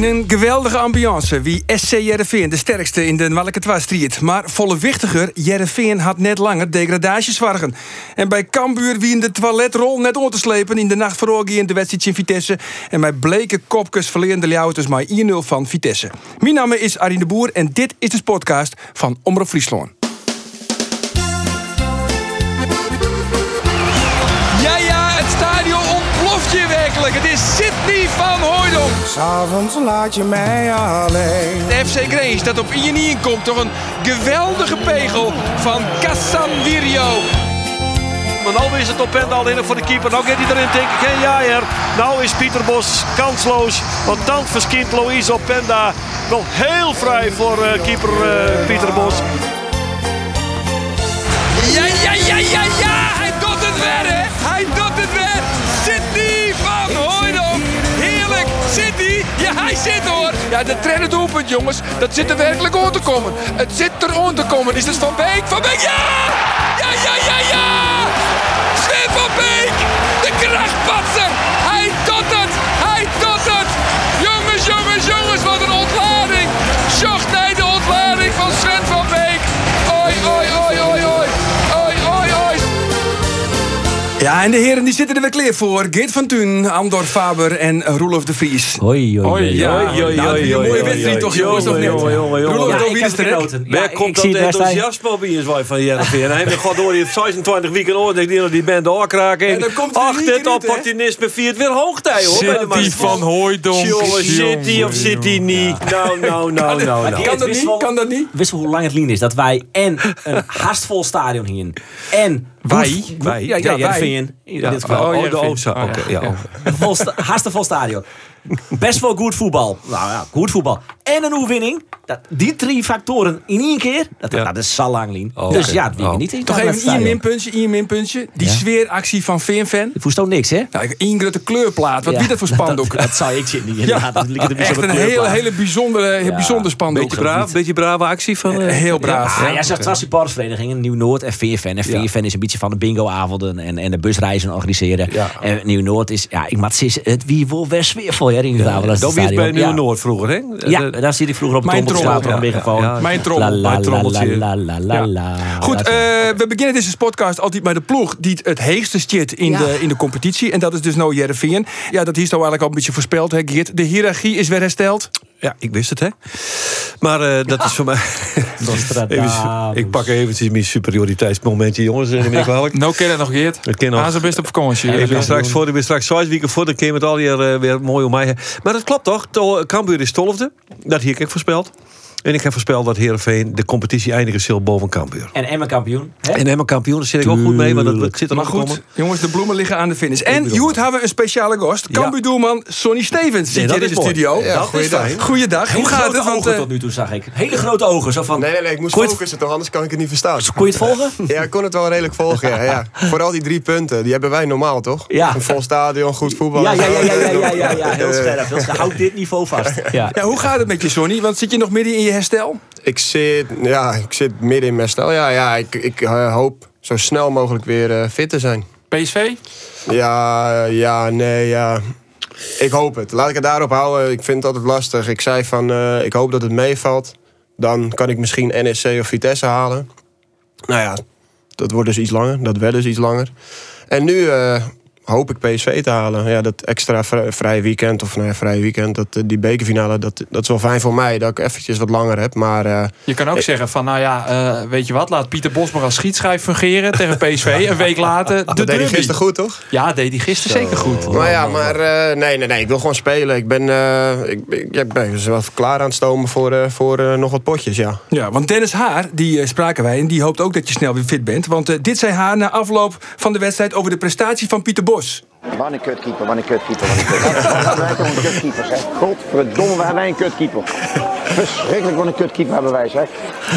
In een geweldige ambiance wie SC Jereveen de sterkste in de Walketwa-striet. Maar vollewichtiger, Jereveen had net langer degradatiezwargen. En bij Cambuur wie in de toiletrol net onder te slepen in de nacht voor in de wedstrijd in Vitesse. En met bleke kopjes verleerde Ljouwters maar 1-0 van Vitesse. Mijn naam is Arjen de Boer en dit is de podcast van Omroep Friesland. S'avonds laat je mij alleen. De FC Grace dat op INI komt door een geweldige pegel van Casanvirio. Maar nou is het op Pendal in voor de keeper. Nou gaat hij erin denken, geen jaaier. Nou is Pieter Bos kansloos. Want dan verschiet Louise op Penda. Nog heel vrij voor eh, keeper eh, Pieter Bos. Ja, ja, ja, ja, ja! Hij doet het weer, hè! Hij doet hoor! Ja, de trainer doelpunt, jongens. Dat zit er werkelijk aan te komen. Het zit er aan te komen. Is het Van Beek? Van Beek, ja! Ja, ja, ja, ja! Sven van Beek! De krachtpatser! Hij doet het! Hij doet het! Jongens, jongens, jongens, wat een ontlading! Zocht nee, Ja, en de heren die zitten er weer klaar voor. Geert van Thun, Andor Faber en Roelof de Vries. Hoi, hoi, hoi. ja. Oei, oei, Nou, oei, mooie wedstrijd toch, jongens, of Jongen, niet? jongen, jongen, jongen. Roelof, ik wie is er, Waar ik- komt ik dat enthousiasme op in zwaai van Jereveen? Hij heeft gewoon door die 26 weken oorlog die die band doorkraken. En dan komt Ach, dit opportunisme viert weer hoogtij hoor. City van Hooydonk. Jongen, City of City niet. Nou, nou, nou, nou, nou. Kan dat niet? Kan dat niet? Wist je hoe lang het lien is? Dat wij en een haastvol stadion hier en Wij? wij, ja, ja, Ja, in dit geval. oh, oh, de Oost. oh, Oké, ja. vol stadion. Best wel goed voetbal. Nou ja, goed voetbal. En een overwinning. Dat, die drie factoren in één keer, dat, Ja. dat is zo lang lien. Oh, dus ja, het winnen Oh. niet. in Toch het even stadion. minpuntje, één minpuntje. Die Ja. sfeeractie van Veenfan. Voest ook niks, hè? Nou, één grote kleurplaat. Wat Ja. wie dat voor spandoek? Dat, dat zou ik zitten. Ja. Dat er echt een hele, hele bijzondere, Ja. bijzonder spandoek. Beetje braaf, beetje brave actie van... eh, Heel braaf. Ah, ja, zegt was supportersvereniging Nieuw-Noord en VFN. En Ja. VFN is een beetje van de bingo-avonden en, en de busreizen organiseren. Ja. En Nieuw-Noord is, ja, ik maat het wie wil best sfeervol, hè, in de tafel. Dat was bij Nieuw-Noord vroeger, hè? Ja, Eh, daar zit ik vroeger op de Mijn trommel op ja, megafoon. ja, ja. Mijn trommel, mijn trommeltje. La, la, la, la, la. Goed, eh, we beginnen deze podcast altijd bij de ploeg die het, het heegste zit in, Ja. de, in de competitie. En dat is dus nou Jereveen. Ja, dat is nou eigenlijk al een beetje voorspeld, hè, Geert. De hiërarchie is weer hersteld. Ja, ik wist het, hè? Maar eh, dat is voor mij... Even, ik pak eventjes mijn superioriteitsmomentje, jongens. En ik kwalijk. Nou ken het nog, Geert. Ik ken nog. Gaan ze best op vakantie. Ik ben straks voor, ik ben straks zes weken voor, dan kun je het alweer uh, weer mooi om mij. Maar dat klopt toch? To- Cambuur is tolfde. Dat hier ik heb voorspeld. En ik heb voorspeld dat Heerenveen de competitie eindigen zal boven Cambuur. En Emma kampioen. hè? En Emma kampioen, daar zit ik ook goed mee, maar dat, dat zit er Maar nog goed, komen. jongens, de bloemen liggen aan de finish. En Joet hebben we een speciale gast. Ja. Cambuur-doelman Sonny Stevens zit hier in de mooi. studio. Ja, dat is fijn. Goeiedag. Hoe gaat het? Want, ogen eh, tot nu toe, zag ik. Hele grote ogen. Zo van, Nee, nee, nee, ik moest focussen toch, anders kan ik het niet verstaan. kon je het volgen? Ja, ik kon het wel redelijk volgen, ja, ja. Vooral die drie punten, die hebben wij normaal, toch? Ja. Een vol stadion, goed voetbal. Ja, ja, ja, ja, ja, ja, ja, ja. Heel scherp. Heel scherp. Houd dit niveau vast. Ja. ja, hoe gaat het met je, Sonny? Want zit je nog midden in je herstel? Ik zit, ja, ik zit midden in mijn stel. Ja, ja, ik, ik eh, hoop zo snel mogelijk weer eh, fit te zijn. PSV? Ja, ja, nee, ja. Ik hoop het. Laat ik het daarop houden. Ik vind het altijd lastig. Ik zei van, eh, ik hoop dat het meevalt. Dan kan ik misschien NSC of Vitesse halen. Nou ja, dat wordt dus iets langer. Dat werd dus iets langer. En nu eh, hoop ik PSV te halen. Ja, dat extra vri- vrije weekend, of nou ja, vrije weekend, dat, eh, die bekerfinale, dat, dat is wel fijn voor mij. Dat ik eventjes wat langer heb. Maar eh, Je kan ook zeggen van, nou ja, eh, weet je wat, laat Pieter Bos maar als schietschijf fungeren tegen PSV. Een week later de dat deed hij derby. gisteren goed, toch? Ja, deed hij gisteren zeker goed. Maar ja, maar eh, nee, nee, nee, ik wil gewoon spelen. Ik ben, eh, ik, ik, ik ben dus wel klaar aan het stomen voor, eh, voor eh, nog wat potjes, ja. Ja, want Dennis Haar, die eh, spraken wij en die hoopt ook dat je snel weer fit bent. Want eh, dit zei Haar na afloop van de wedstrijd over de prestatie van Pieter Bos. Dios. Wat een kutkeeper, wat een kutkeeper, wat een kutkeeper. Wat hebben wij toch een kutkeeper, zeg. Godverdomme, we hebben wij een kutkeeper. Verschrikkelijk wat een kutkeeper hebben wij, zeg.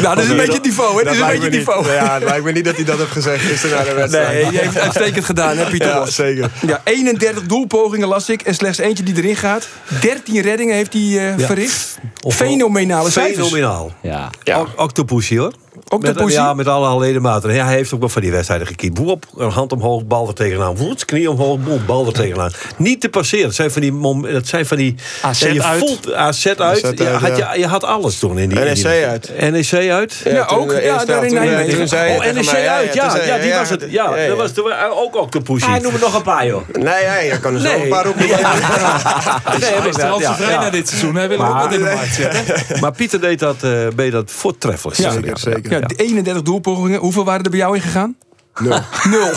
Nou, dat is een beetje het niveau, hè? Dat is een beetje niveau. Ja, het lijkt me niet dat hij dat heeft gezegd gisteren na de wedstrijd. Nee, je heeft het uitstekend gedaan, hè, Pieter Ja, zeker. Ja, 31 doelpogingen las ik en slechts eentje die erin gaat. 13 reddingen heeft hij eh, verricht. Fenomenale cijfers. Fenomenaal. Ja. Ja. O- Octopussy hoor. Met, ja, met alle ledematen. Ja, hij heeft ook nog van die wedstrijden gekiept. Woep, een hand omhoog, bal er tegenaan. Woep, knie omhoog, boem, bal er tegenaan. Niet te passeren. Dat zijn van die... mom- Dat zijn van die AZ ja, je uit. voelt- AZ uit. AZ je, had, ja. je, je had alles toen in die... NEC die- uit. NEC uit. Ja, ook. de Ja, daar in toen, Nijmegen. hij Oh, NEC mij, uit. Ja, die was het. Ja, dat was toen ook Octopussy. Hij noemt er nog een paar, joh. Nee, nee, je kan er zo Nee. een paar op. Nee, Hij is er al vrij ja. na dit seizoen. Hij wil ook wat in de markt zetten. Maar Pieter deed dat, eh deed dat voortreffelijk. Ja, Zeker, zeker. Ja, de 31 doelpogingen. Hoeveel waren er bij jou ingegaan? Nul. Nul.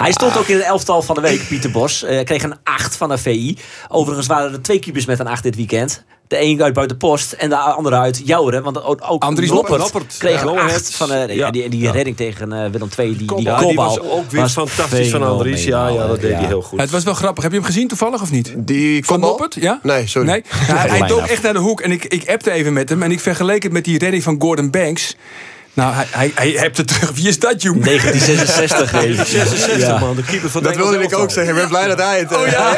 Hij stond ook in het elftal van de week, Pieter Bos. Eh, kreeg een 8 van de VI. Overigens waren er twee keepers met een 8 dit weekend. De een uit Buitenpost en de andere uit Jouren. Want ook, ook Andries Noppert, Noppert. kreeg Ja. een 8 van ja, Ja. die, die Ja. redding tegen eh, Willem II. Die, die, Ja, die kopbal was ook weer was fantastisch van Andries. Ja, ja, dat deed hij heel goed. Het was wel grappig. Heb je hem gezien toevallig of niet? Die Van kopbal? Noppert? Ja? Nee, sorry. Nee? Ja, hij dook echt naar de hoek. En ik, ik appte even met hem. En ik vergeleek het met die redding van Gordon Banks. Nou, hij, hij, hij hebt het terug. Wie is dat, Joem? 1966. eh, 66 ja. man, de keeper van Dat wilde ik ook zeggen. Ik ben blij dat hij het... Oh eh, ja?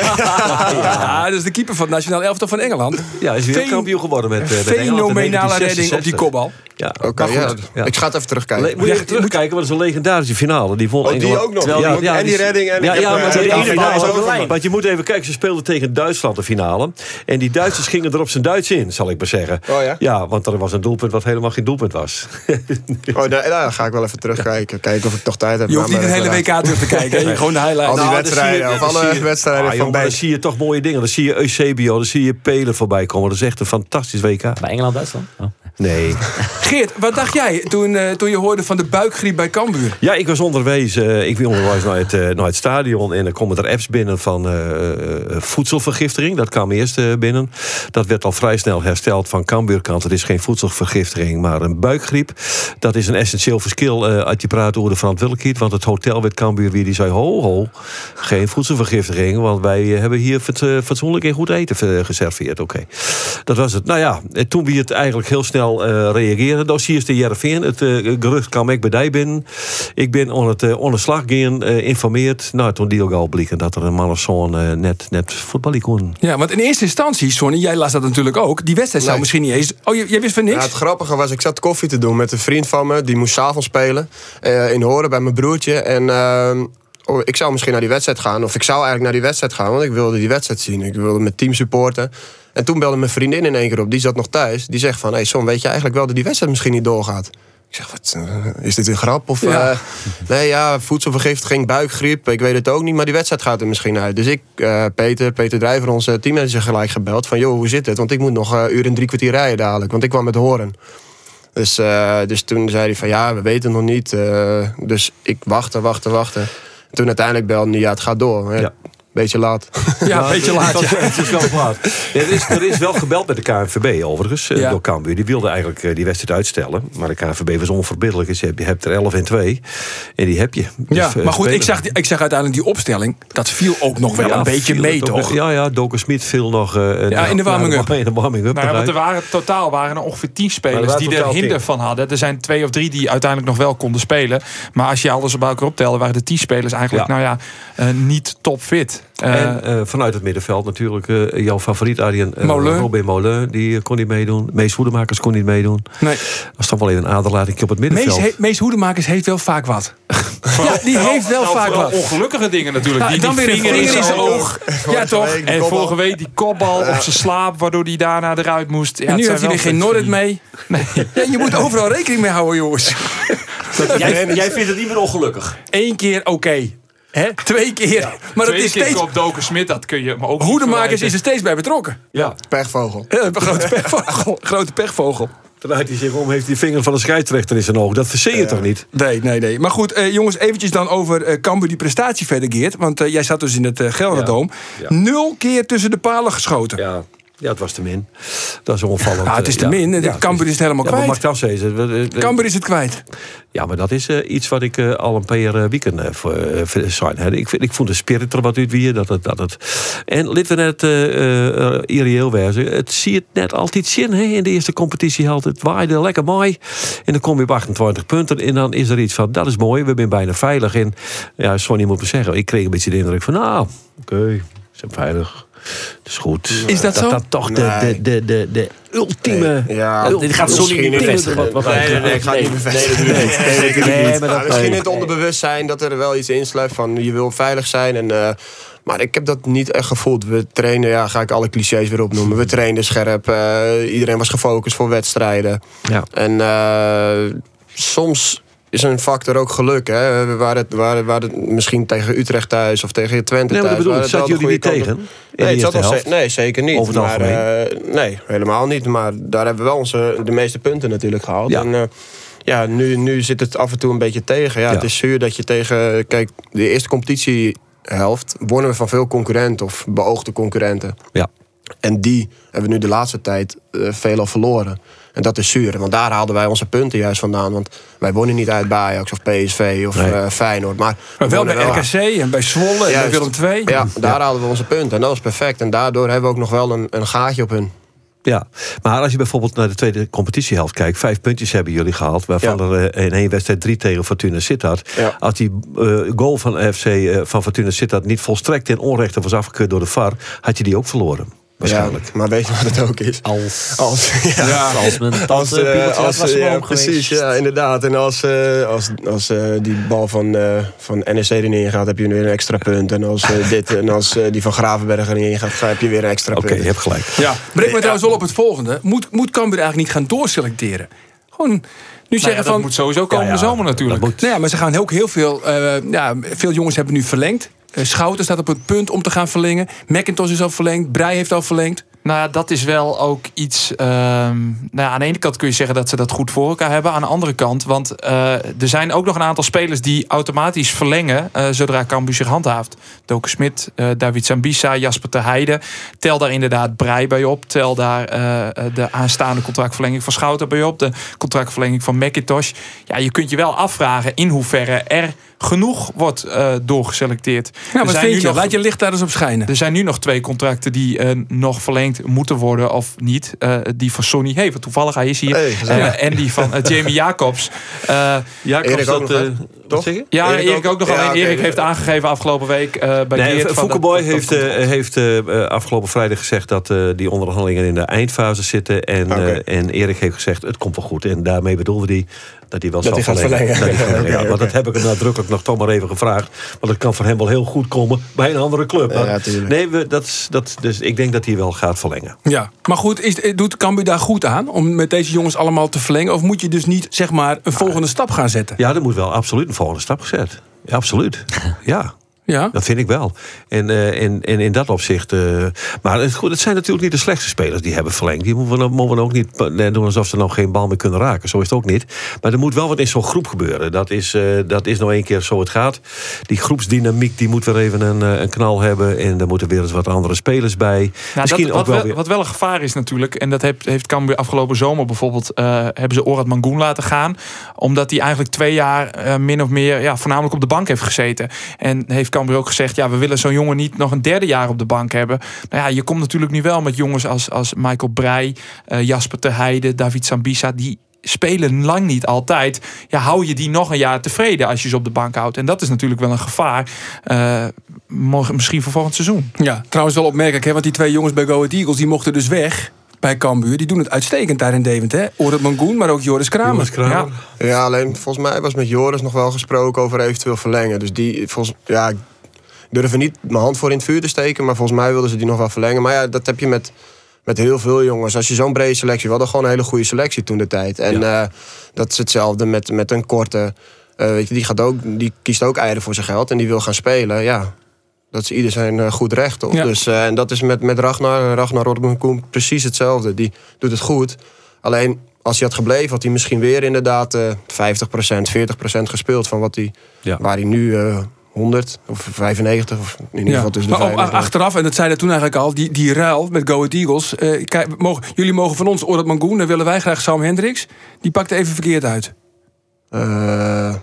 ja, dat is de keeper van het nationaal elftal van Engeland. Ja, hij is weer Fen- kampioen geworden met, eh, met Fenomenale 1966. redding op die kopbal. Ja. Oké, ja. ja. Ik ga het even terugkijken. Le- Moet je even terugkijken, want het is een legendarische finale. Die won Oh, die Engeland- ook nog. Terwijl- Die ook- en die redding en- ja, ja, heb, maar de die ene finale is ook. Want je moet even kijken, ze speelden tegen Duitsland de finale. En die Duitsers gingen er op zijn Duits in, zal ik maar zeggen. Oh ja? Ja, want er was een doelpunt wat helemaal geen doelpunt was. Oh, dan ga ik wel even terugkijken. Kijken of ik toch tijd heb. Je hoeft niet een hele. WK terug te kijken. Gewoon de Al highlights. die Nou, wedstrijden, je- of alle je- wedstrijden Ah, van jongen, maar Dan zie je toch mooie dingen. Dan zie je Eusebio, dan zie je Pelen voorbij komen. Dat is echt een fantastisch WK. Bij Engeland-Duitsland? Oh. Nee. Geert, wat dacht jij toen, eh, toen je hoorde van de buikgriep bij Cambuur? Ja, ik was onderwees. eh, ik ben onderwijs naar het, eh, naar het stadion. En er komen er apps binnen van voedselvergiftiging. Dat kwam eerst binnen. Dat werd al vrij snel hersteld van Cambuurkant. Het is geen voedselvergiftiging, maar een buikgriep. Dat is een essentieel verschil als je praat over de verantwoordelijkheid. Want het hotel werd Cambuur weer die zei... ho, ho, geen voedselvergiftiging. Want wij hebben hier fat- fatsoenlijk en goed eten geserveerd. Oké, dat was het. Nou ja, toen we het eigenlijk heel snel eh reageren. Dossiers de Jervin. Het eh, gerucht kwam ik bij die binnen. Ik ben on het uh, onderslag gaan, eh, informeerd. Nou, toen die ook al blikken dat er een man of zo'n net, net voetballen kon. Ja, want in eerste instantie, Sonny, jij las dat natuurlijk ook. Die wedstrijd zou Nee. misschien niet eens... Oh, jij wist van niks? Ja, het grappige was, ik zat koffie te doen met een vriend van me. Die moest s'avonds spelen. eh, in Horen bij mijn broertje. En ehm, oh, ik zou misschien naar die wedstrijd gaan. Of ik zou eigenlijk naar die wedstrijd gaan. Want ik wilde die wedstrijd zien. Ik wilde mijn team supporten. En toen belde mijn vriendin in één keer op. Die zat nog thuis. Die zegt van, hey Son, weet je eigenlijk wel dat die wedstrijd misschien niet doorgaat? Ik zeg, wat, eh, is dit een grap? Of, Ja. eh, nee, ja, voedselvergiftiging, buikgriep. Ik weet het ook niet, maar die wedstrijd gaat er misschien uit. Dus ik, eh, Peter, Peter Drijver, onze teammanager, gelijk gebeld. Van, joh, hoe zit het? Want ik moet nog een uur en drie kwartier rijden dadelijk. Want ik kwam met horen. Dus, dus toen zei hij van, ja, we weten het nog niet. dus ik wachtte, wachtte, wachtte. Toen uiteindelijk belde hij, ja, het gaat door. Ja. Beetje laat. Ja, een beetje laat. Het, ja. het is wel laat. Er is, er is wel gebeld met de KNVB overigens, eh, Ja. door Cambuur. Die wilde eigenlijk eh, die wedstrijd uitstellen. Maar de KNVB was onverbiddelijk. Dus je hebt, er 11 en 2. En die heb je. Dus, Ja, eh, maar goed, ik zag, ik zag uiteindelijk die opstelling. Dat viel ook nog wel Ja, een beetje mee, toch? Ja, ja, Doker Smit viel nog... eh, Ja, in de warming-up. In de warming-up. Nou ja, want er waren, totaal waren er ongeveer 10 Maar spelers er die er hinder 10. van hadden. Er zijn twee of drie die uiteindelijk nog wel konden spelen. Maar als je alles bij elkaar optelde, waren de 10 spelers eigenlijk Ja. nou ja, eh, niet topfit. Eh, En eh, vanuit het middenveld natuurlijk eh, jouw favoriet Arjen uh, Molen. Robin Molen. Die eh, kon niet meedoen. Mees Hoedemakers kon niet meedoen. Nee. Dat was toch wel even een aderlating op het Mees, middenveld. he, Mees Hoedemakers heeft wel vaak wat. ja, die heeft wel nou, vaak wat. ongelukkige dingen natuurlijk. Ja, die, dan die weer een vinger in zijn oog. Ja, toch? En vorige week die kopbal op zijn slaap, waardoor hij daarna eruit moest. Ja, En nu heeft hij er geen Norrit mee. Ja, je moet overal rekening mee houden, jongens. Jij, jij vindt het niet meer ongelukkig. Eén keer oké. Hè? Twee keer. Maar het Tweede is keer steeds... op Doken Smit, dat kun je maar ook niet Hoedemakers is er steeds bij betrokken. Ja, Pechvogel. Ja, een grote pechvogel. grote pechvogel. draait hij zich om, heeft hij vinger van de scheidsrechter in zijn oog. Dat verzeer je toch niet? Nee, nee, nee. Maar goed, eh, jongens, eventjes dan over eh Cambuur die prestatie verder, Geert. Want eh, jij zat dus in het eh Gelderdoom. Ja. Nul keer tussen de palen geschoten. Ja. Ja, het was te min. Dat is onvallend. Ja, het is te eh, min. Ja, Cambuur is het helemaal ja, maar kwijt. Mark Tassen is het. Cambuur is het kwijt. Ja, maar dat is eh, iets wat ik eh, al een paar weekenden uh, voor uh, zijn. Ik, ik vond de spirit er wat uit weer. Dat het, dat het... En lid we net irreëel wezen. Het zie het net altijd zin hè, in de eerste competitie. Halt. Het waaide lekker mooi. En dan kom je op 28 punten. En dan is er iets van, dat is mooi. We zijn bijna veilig. En ja, Sonny moet me zeggen. Ik kreeg een beetje de indruk van, nou, oké, okay, we zijn veilig. Dat is goed. Is dat, dat zo? Dat toch de, de, de, de, de ultieme... Nee, ja, dit gaat Sonny niet bevestigen. Wat, wat nee, nee, nee, ik ga het niet bevestigen. Nee, nee, nee, nee, nee, maar dat, misschien in het onderbewustzijn dat er wel iets insluit van je wil veilig zijn. En, uh, maar ik heb dat niet echt gevoeld. We trainen, ja, ga ik alle clichés weer opnoemen. We trainden scherp. Uh, iedereen was gefocust voor wedstrijden. Ja. En uh, soms is een factor ook geluk. Hè? We waren, het, waren, waren misschien tegen Utrecht thuis of tegen Twente nee, thuis. Bedoel, het zat jullie niet tegen? Nee, het zat wel nee, zeker niet. Over het maar, uh, nee, helemaal niet. Maar daar hebben we wel onze, de meeste punten natuurlijk gehaald. Ja. En, uh, ja, nu, nu zit het af en toe een beetje tegen. Ja, Ja. Het is zuur dat je tegen... Kijk, de eerste competitiehelft wonnen we van veel concurrenten of beoogde concurrenten. Ja. En die hebben we nu de laatste tijd uh, veelal verloren. En dat is zuur, want daar haalden wij onze punten juist vandaan. Want wij wonnen niet uit bij Ajax of PSV of Nee. uh, Feyenoord. Maar, Maar we wel bij RKC en bij Zwolle en bij. Willem II. Ja, daar haalden we onze punten. En dat was perfect. En daardoor hebben we ook nog wel een, een gaatje op hun. Ja, maar als je bijvoorbeeld naar de tweede competitiehelft kijkt, vijf puntjes hebben jullie gehaald, waarvan Ja. er eh, in één wedstrijd drie tegen Fortuna Sittard. Ja. Als die eh, goal van FC eh, van Fortuna Sittard niet volstrekt in onrechte was afgekeurd door de VAR, had je die ook verloren. Waarschijnlijk. Ja, maar weet je wat het ook is? Als, Als, ja, Ja. als mijn tante als, eh, als, was ze ja, omhoog geweest. precies, ja, inderdaad. En als, eh, als, als eh, die bal van, eh van NEC er niet in gaat, heb je weer een extra punt. En als eh, dit en als eh, die van Gravenberg er niet in gaat, heb je weer een extra Oké, punt. je hebt gelijk. Ja. Breng me trouwens wel op het volgende. Moet, moet Cambuur eigenlijk niet gaan doorselecteren? Gewoon nu Nou zeggen ja, dat van... moet sowieso komende Ja, ja, zomer natuurlijk. Nou ja, maar ze gaan ook heel veel... eh, ja, veel jongens hebben nu verlengd. Eh, Schouten staat op het punt om te gaan verlengen. McIntosh is al verlengd. Breij heeft al verlengd. Nou ja, dat is wel ook iets. ehm, nou ja, aan de ene kant kun je zeggen dat ze dat goed voor elkaar hebben. Aan de andere kant, want eh, er zijn ook nog een aantal spelers die automatisch verlengen eh, zodra Cambuur zich handhaaft. Doke Smit, eh, David Zambisa, Jasper de Heide. Tel daar inderdaad Brei bij op. Tel daar de aanstaande contractverlenging van Schouten bij op. De contractverlenging van McIntosh. Ja, je kunt je wel afvragen in hoeverre er genoeg wordt doorgeselecteerd. Ja, Er wat zijn vind nu je? nog- Laat je licht daar eens op schijnen. er zijn nu nog twee contracten die nog verlengd moeten worden of niet. Eh, die van Sonny, hey, wat toevallig, hij is hier. Hey. Eh, en die van eh, Jamie Jacobs. Eh, Ja, Erik ook nog, hè? Toch? Ja, Erik Erik, ook? ook nog. Ja, alleen. Erik heeft aangegeven afgelopen week eh, bij Nee, Geert Foukeboy dat- dat- heeft, dat eh, heeft eh, afgelopen vrijdag gezegd dat eh, die onderhandelingen in de eindfase zitten. En, eh, en Erik heeft gezegd, het komt wel goed. En daarmee bedoelde hij dat hij wel Dat zal hij gaat verlengen. verlengen. Dat hij verlengen, ja. Oké, Want dat heb ik hem nadrukkelijk nog toch maar even gevraagd. Want het kan voor hem wel heel goed komen bij een andere club. Ja, nee, we, dat, is- dat, dus ik denk dat hij wel gaat verlengen. Ja, maar goed, is, doet Cambuur daar goed aan om met deze jongens allemaal te verlengen? Of moet je dus niet zeg maar een volgende stap gaan zetten? Ja, er moet wel absoluut een volgende stap gezet. Ja, absoluut. Ja. Ja. Dat vind ik wel. En, eh, en, en in dat opzicht. eh, maar het, goed, het zijn natuurlijk niet de slechtste spelers die hebben verlengd. Die moeten we, ook niet doen alsof ze nog geen bal meer kunnen raken. Zo is het ook niet. Maar er moet wel wat in zo'n groep gebeuren. Dat is, eh, dat is nou één keer zo het gaat. Die groepsdynamiek die moet weer even een, een knal hebben. En er moeten weer eens wat andere spelers bij. Nou, Misschien dat, ook wat, wel weer. wat wel een gevaar is natuurlijk, en dat heeft, heeft Cambuur afgelopen zomer bijvoorbeeld, hebben ze Orad Mangoen laten gaan. Omdat hij eigenlijk twee jaar min of meer, ja, voornamelijk op de bank heeft gezeten. En heeft Cambuur ook gezegd, ja, we willen zo'n jongen niet nog een derde jaar op de bank hebben. Nou ja, je komt natuurlijk nu wel met jongens als, als Michael Breij, eh, Jasper de Heide, David Sambisa, die spelen lang niet altijd. Ja, hou je die nog een jaar tevreden als je ze op de bank houdt. En dat is natuurlijk wel een gevaar. morgen- misschien voor volgend seizoen. Ja, trouwens wel opmerkelijk, hè, want die twee jongens bij Go Ahead Eagles die mochten dus weg bij Cambuur. Die doen het uitstekend daar in Deventer. hè. Orad Mangoen, maar ook Joris Kramer. Joris Kramer. Ja. Ja, alleen volgens mij was met Joris nog wel gesproken over eventueel verlengen. Dus die, volgens, ja, ik durf er niet mijn hand voor in het vuur te steken. Maar volgens mij wilden ze die nog wel verlengen. Maar ja, dat heb je met, met heel veel jongens. Als je zo'n brede selectie... We hadden gewoon een hele goede selectie toen de tijd. En eh, dat is hetzelfde met, met een korte... eh, weet je, die, gaat ook, die kiest ook eieren voor zijn geld en die wil gaan spelen. Ja, dat is ieder zijn eh, goed recht. Ja. Dus, eh, en dat is met, met Ragnar, Ragnar Rodman precies hetzelfde. Die doet het goed. Alleen als hij had gebleven, had hij misschien weer inderdaad eh 50%, 40% gespeeld van wat hij, Ja. waar hij nu eh, 100 of 95. Of in ieder geval tussen de maar ook 95. achteraf, en dat zei dat toen eigenlijk al, die, die ruil met Go Ahead Eagles. eh, kijk, mogen, jullie mogen van ons Orad Mangoen, dan willen wij graag Sam Hendricks. Die pakte even verkeerd uit. Eh,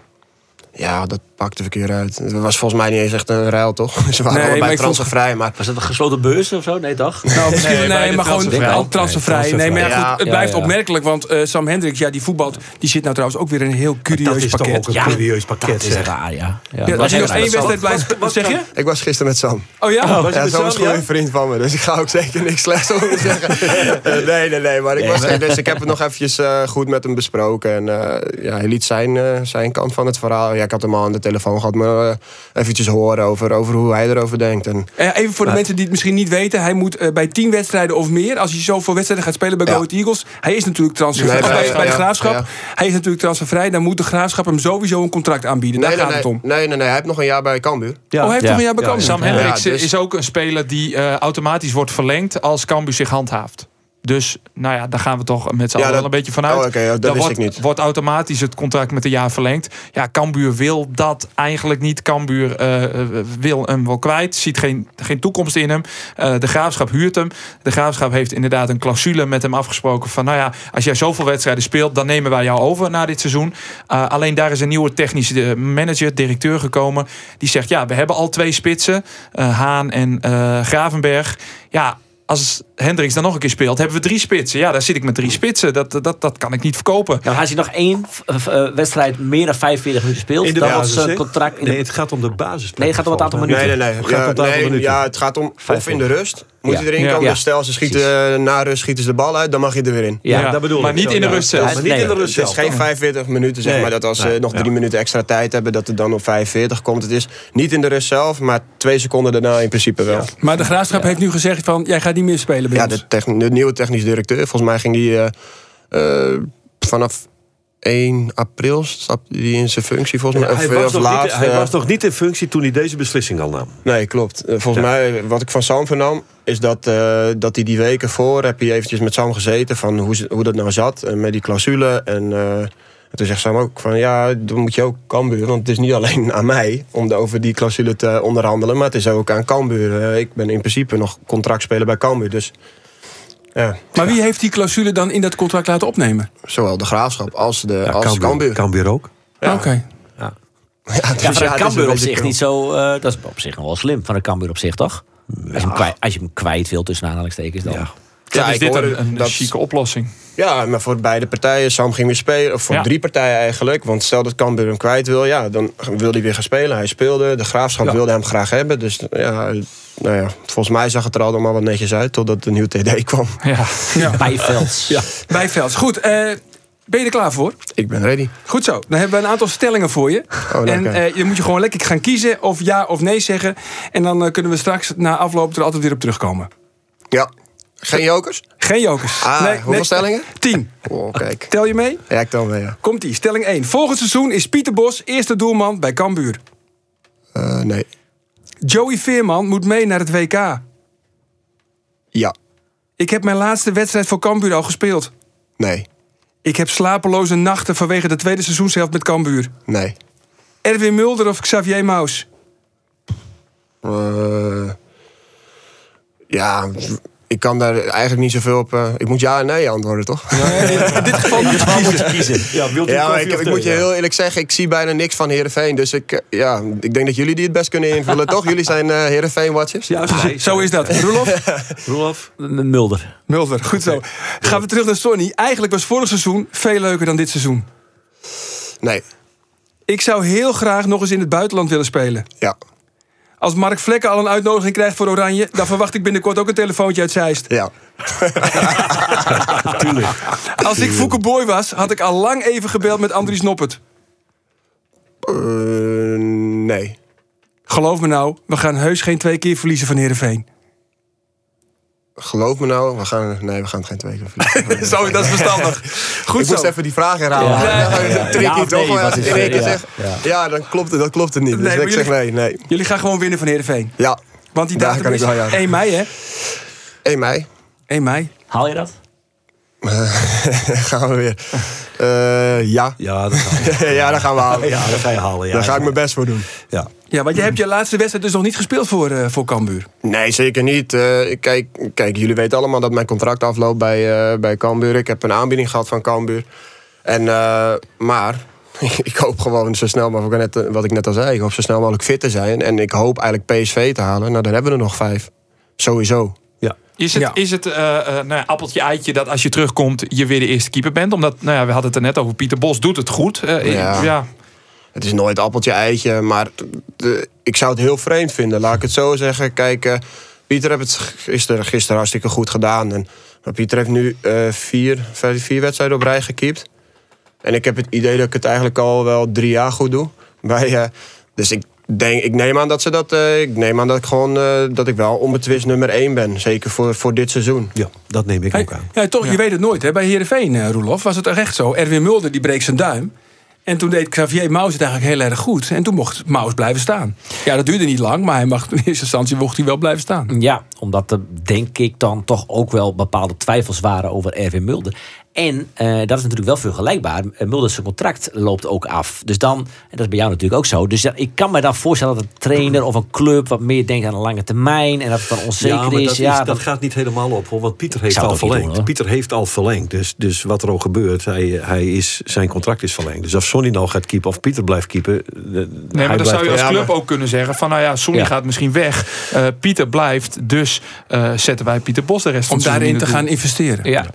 ja, dat pakte verkeerd uit. Het was volgens mij niet eens echt een ruil, toch? Ze waren Nee, allebei vond- transfervrij, maar... Was dat een gesloten beurs of zo? Nee, toch? Nou, misschien, Nee, nee, maar gewoon transfervrij. al transfervrij. Nee, maar ja, goed, het ja, blijft ja. opmerkelijk, want eh, Sam Hendricks, ja, die voetbalt, die zit nou trouwens ook weer in een heel Dat curieus is toch pakket. ook een curieus Dat pakket, is zeg. raar, ja. ja. Ja, als je nog één dat wedstrijd blijft spelen, wat zeg je? Ik was gisteren met Sam. Oh ja? je Ja, Sam is gewoon een vriend van me, dus ik ga ook zeker niks slechts over zeggen. Eh, nee, nee, nee, maar ik was dus ik heb het nog eventjes eh, goed met hem besproken. En eh, ja, hij liet zijn, zijn kant van het verhaal. Ja, ik had hem al aan de telefoon gehad, maar eh, eventjes horen over, over hoe hij erover denkt. En Eh, even voor de mensen die het misschien niet weten. Hij moet eh, bij tien wedstrijden of meer, als hij zoveel wedstrijden gaat spelen bij Ja. Go Ahead Eagles. Hij is natuurlijk transfervrij. Nee, bij, bij- de Graafschap. ja. Hij is natuurlijk transfervrij. Dan moet de Graafschap hem sowieso een contract aanbieden. Daar nee, gaat nee, het om. nee, nee, nee, hij heeft nog een jaar bij Cambuur. Ja. Oh, hij heeft een jaar bij Ja, Cambuur? Sam Ja, Hendricks dus- is ook een speler die eh, automatisch wordt verlengd als Cambuur zich handhaaft. Dus nou ja, daar gaan we toch met z'n Ja, allen dat- wel een beetje vanuit. Oh, dat wist wordt, ik niet. wordt automatisch het contract met een jaar verlengd. Ja, Cambuur wil dat eigenlijk niet. Cambuur eh, eh, wil hem wel kwijt. Ziet geen, geen toekomst in hem. Eh, de Graafschap huurt hem. De Graafschap heeft inderdaad een clausule met hem afgesproken. Van nou ja, als jij zoveel wedstrijden speelt, dan nemen wij jou over na dit seizoen. Alleen daar is een nieuwe technische manager, directeur gekomen. Die zegt ja, we hebben al twee spitsen. Haan en Gravenberg. Ja, als Hendricks dan nog een keer speelt, hebben we drie spitsen. Ja, daar zit ik met drie spitsen. Dat, dat, dat kan ik niet verkopen. Ja, maar als hij nog één eh, eh, wedstrijd meer dan 45 minuten speelt, In de dan basis, zijn contract in de- Nee, het gaat om de basis. Nee, het gaat om het aantal minuten. Nee, nee, nee. Het gaat Ja, om het aantal nee, minuten. ja, het gaat om of in de rust. Moet je erin komen. Ja. Dus stel, ze schieten eh, na rust schieten ze de bal uit, dan mag je er weer in. Ja, Ja, dat bedoel maar ik. niet in de rust zelf. Maar niet in de rust Het is zelf. geen 45 minuten, zeg Nee. maar. Dat als ze nog drie Ja. minuten extra tijd hebben, dat het dan op 45 komt. Het is niet in de rust zelf, maar twee seconden daarna in principe wel. Maar de Graafschap heeft nu gezegd van, jij gaat niet meer spelen bij Ja, ons. de, techn- de nieuwe technisch directeur, volgens mij ging die eh, eh, vanaf 1 april stapte die in zijn functie, volgens mij. Hij, Of, was of niet, hij eh, was nog niet in functie toen hij deze beslissing al nam. Nee, klopt. Eh, Volgens mij, wat ik van Sam vernam, is dat, eh, dat hij die weken voor heb je eventjes met Sam gezeten van hoe, hoe dat nou zat en met die clausule. En, eh, en toen zegt Sam ook van ja, dan moet je ook Cambuur, want het is niet alleen aan mij om over die clausule te onderhandelen, maar het is ook aan Cambuur. Eh, ik ben in principe nog contractspeler bij Cambuur, dus ja, Maar wie heeft die clausule dan in dat contract laten opnemen? zowel de Graafschap als, de, Ja, als Cambuur, Cambuur. Cambuur ook. Ja. Oké. Ja, Ja, dus van de Cambuur op zich niet zo... eh, dat is op zich nog wel slim van de Cambuur op zich, toch? Als, je hem kwijt, als je hem kwijt wil, tussen aanhalingstekens dan. Ja. Ja, is dit een, een dat- chique oplossing. Ja, maar voor beide partijen. Sam ging weer spelen. Of voor Ja. drie partijen eigenlijk. Want stel dat Cambuur hem kwijt wil. Ja, dan wil hij weer gaan spelen. Hij speelde. De Graafschap Ja. wilde hem graag hebben. Dus ja, nou ja, volgens mij zag het er allemaal wat netjes uit. Totdat de nieuwe TD kwam. Ja. Bijvelds. Ja. Bij Velds. Goed, eh, ben je er klaar voor? Ik ben ready. Goed zo. Dan hebben we een aantal stellingen voor je. Oh, en eh, je moet je gewoon lekker gaan kiezen of ja of nee zeggen. En dan eh, kunnen we straks na afloop er altijd weer op terugkomen. Ja. Geen jokers? Geen jokers. Ah, hoeveel stellingen? Tien. Oh, kijk. Tel je mee? Ja, ik tel mee, ja. Komt ie. Stelling 1. Volgend seizoen is Pieter Bos eerste doelman bij Cambuur. Eh, nee. Joey Veerman moet mee naar het WK. Ja. Ik heb mijn laatste wedstrijd voor Cambuur al gespeeld. Nee. Ik heb slapeloze nachten vanwege de tweede seizoenshelft met Cambuur. Nee. Erwin Mulder of Xavier Maus? Eh, ja, ik kan daar eigenlijk niet zoveel op... eh, ik moet ja en nee antwoorden, toch? In dit geval moet je kiezen. Ja, wilt u Ja, ik, ik moet je heel eerlijk zeggen, ik zie bijna niks van Heerenveen. Dus ik, eh, ja, ik denk dat jullie die het best kunnen invullen, toch? Jullie zijn eh Heerenveen-watchers? Ja, nee, Zo is dat. Roelof? Roelof? Mulder. Mulder, goed zo. Gaan we terug naar Sonny. Eigenlijk was vorig seizoen veel leuker dan dit seizoen. Nee. Ik zou heel graag nog eens in het buitenland willen spelen. Ja. Als Mark Vlekken al een uitnodiging krijgt voor Oranje... dan verwacht ik binnenkort ook een telefoontje uit Zeist. Ja. Als ik Fouke Boy was, had ik al lang even gebeld met Andries Noppert. Eh, nee. Geloof me nou, we gaan heus geen twee keer verliezen van Heerenveen. Geloof me nou, we gaan, nee, we gaan het geen twee keer verliezen. Zo, dat is verstandig. Goed ik zo. moest even die vraag herhalen. Ja. Ja, toch? nee, in één keer ja. zeg, dan klopt het, dat klopt het niet. Dus Nee, maar ik zeg jullie- nee, nee. Jullie gaan gewoon winnen van Heerenveen. Ja, Want die Daar datum kan ik is wel, ja. 1 mei, hè? 1 mei 1 mei. Haal je dat? gaan we weer. Eh, ja. Ja, dat ga je, ja, dat gaan we halen. ja, dat ga je halen. Ja, Daar ga ik mijn best voor doen. Ja. Ja, want je hebt je laatste wedstrijd dus nog niet gespeeld voor, eh voor Cambuur. Nee, zeker niet. Eh, kijk, kijk, jullie weten allemaal dat mijn contract afloopt bij, eh bij Cambuur. Ik heb een aanbieding gehad van Cambuur. En, eh, maar ik hoop gewoon zo snel mogelijk, net, wat ik net al zei, ik hoop zo snel mogelijk fit te zijn. En ik hoop eigenlijk PSV te halen. Nou, dan hebben we er nog vijf. Sowieso. Is het, Ja. is het nou ja, appeltje eitje dat als je terugkomt je weer de eerste keeper bent? Omdat, nou ja, we hadden het er net over, Pieter Bos doet het goed. Ja. ja. Het is nooit appeltje eitje, maar de- ik zou het heel vreemd vinden. Laat ik het zo zeggen. Kijk, eh, Pieter heeft het gisteren, gisteren hartstikke goed gedaan. En, maar Pieter heeft nu eh, vier, vijf- vier wedstrijden op rij gekiept. En ik heb het idee dat ik het eigenlijk al wel drie jaar goed doe. Bij, eh, dus ik, denk, ik neem aan dat ze dat. eh, ik neem aan dat ik gewoon eh, dat ik wel onbetwist nummer één ben. Zeker voor, voor dit seizoen. Ja, dat neem ik Hey, ook aan. ja, toch, je weet het nooit. Hè? Bij Heerenveen, Roelof, was het echt zo. Erwin Mulder die breekt zijn duim. En toen deed Xavier Maus het eigenlijk heel erg goed. En toen mocht Maus blijven staan. Ja, dat duurde niet lang, maar hij mag, in eerste instantie mocht hij wel blijven staan. Ja, omdat er denk ik dan toch ook wel bepaalde twijfels waren over Erwin Mulder. En eh, dat is natuurlijk wel vergelijkbaar. Eh, Mulder zijn contract loopt ook af. Dus dan, en dat is bij jou natuurlijk ook zo. Dus ja, ik kan me dan voorstellen dat een trainer of een club wat meer denkt aan een lange termijn. En dat het dan onzeker Ja, maar is. dat, Ja, is, dat gaat niet helemaal op, hoor, want Pieter heeft al verlengd. doen. Pieter heeft al verlengd, dus, dus wat er ook gebeurt, hij, hij is, zijn contract is verlengd. Dus of Sonny nou gaat keepen of Pieter blijft keepen, eh, Nee, maar dan zou je als club maar- ook kunnen zeggen van nou ja, Sonny Ja. gaat misschien weg. Eh, Pieter blijft, dus eh, zetten wij Pieter Bos de rest van Om daarin te gaan investeren. ja.